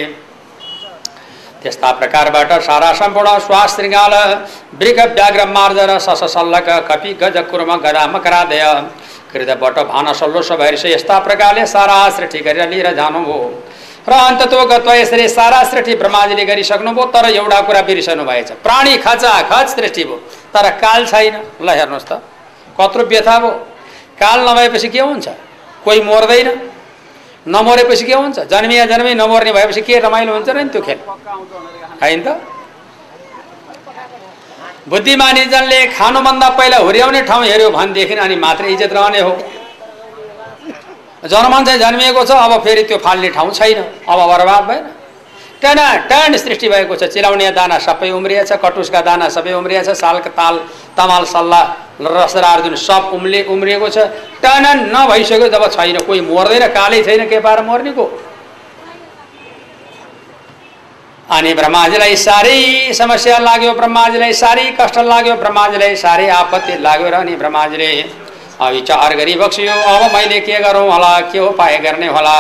त्यस्ता प्रकारबाट सारा सम्पूर्ण श्वास श्रृङ्गाल वृग व्याघ्र मार्जन सस सल्लक कपि गज कुर्म गदा मकरादय कृतबाट भान सल्लोस भइरहेछ यस्ता प्रकारले सारा सृष्टि गरेर लिएर जानुभयो र अन्ततो गत्वा यसरी सारा सृष्टि ब्रह्माजीले गरिसक्नुभयो तर एउटा कुरा बिर्सनु भएछ। प्राणी खचा खच सृष्टि भयो। तर काल छैन। ल हेर्नुहोस् त। कत्रो व्यथा भयो। काल नभएपछि के हुन्छ? कोही मर्दैन। नमरेपछि के हुन्छ? जन्मिया जन्मी नमर्ने भएपछि के रमाइलो हुन्छ र नि त्यो खेल? होइन त? बुद्धिमानीजनले खानुभन्दा पहिला हुर्याउने ठाउँ हेऱ्यो भनेदेखि अनि मात्रै इज्जत रहने हो। जनमन चाहिँ जन्मिएको छ अब फेरि त्यो फाल्ने ठाउँ छैन अब बर्बाद भएन। टना टन सृष्टि भएको छ चिलाउने दाना सबै उम्रिएछ कटुसका दाना सबै उम्रिएछ सालका ताल तमाल सल्लाह रसरा अर्जुन सब उम्ले उम्रिएको छ। टनन नभइसक्यो जब छैन कोही मर्दैन कालै छैन के पाएर मर्नेको? अनि ब्रह्माजीलाई साह्रै समस्या लाग्यो ब्रह्माजीलाई साह्रै कष्ट लाग्यो ब्रह्माजीलाई साह्रै आपत्ति लाग्यो र अनि ब्रह्माजीले विचार गरिबक्सियो अब मैले के गरौँ होला के उपाय गर्ने होला?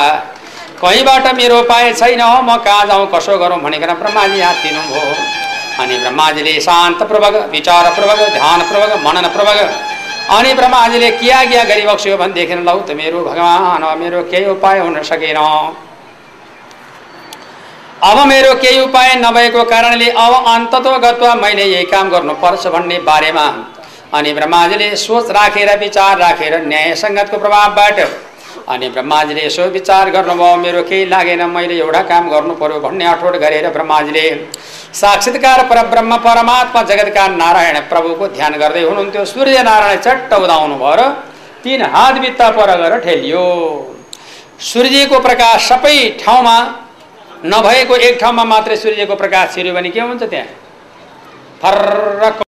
कहीँबाट मेरो उपाय छैन म कहाँ जाउँ कसो गरौँ भनेर ब्रह्माजी हात दिनुभयो। अनि ब्रह्माजीले शान्तपूर्वक विचारपूर्वक ध्यानपूर्वक मननपूर्वक अनि ब्रह्माजीले के आज्ञा गरिबक्सियो भनेदेखि लौ त मेरो भगवान् मेरो केही उपाय हुन सकेन। अब मेरो केही उपाय नभएको कारणले अब अन्ततो गत्वा मैले यही काम गर्नुपर्छ भन्ने बारेमा अनि ब्रह्माजीले सोच राखेर विचार राखेर न्याय सङ्गतको प्रभावबाट। अनि ब्रह्माजीले यसो विचार गर्नुभयो मेरो केही लागेन मैले एउटा काम गर्नु पर्यो भन्ने अठोट गरेर ब्रह्माजीले साक्षात्कार परब्रह्म परमात्मा जगतका नारायण प्रभुको ध्यान गर्दै हुनुहुन्थ्यो। सूर्य नारायण चट्ट उदाउनु भयो र तिन हात भित्ता पर गएर ठेलियो। सूर्यको प्रकाश सबै ठाउँमा नभएको एक ठाउँमा मात्रै सूर्यको प्रकाश छिर्यो भने के हुन्छ त्यहाँ? फर्रक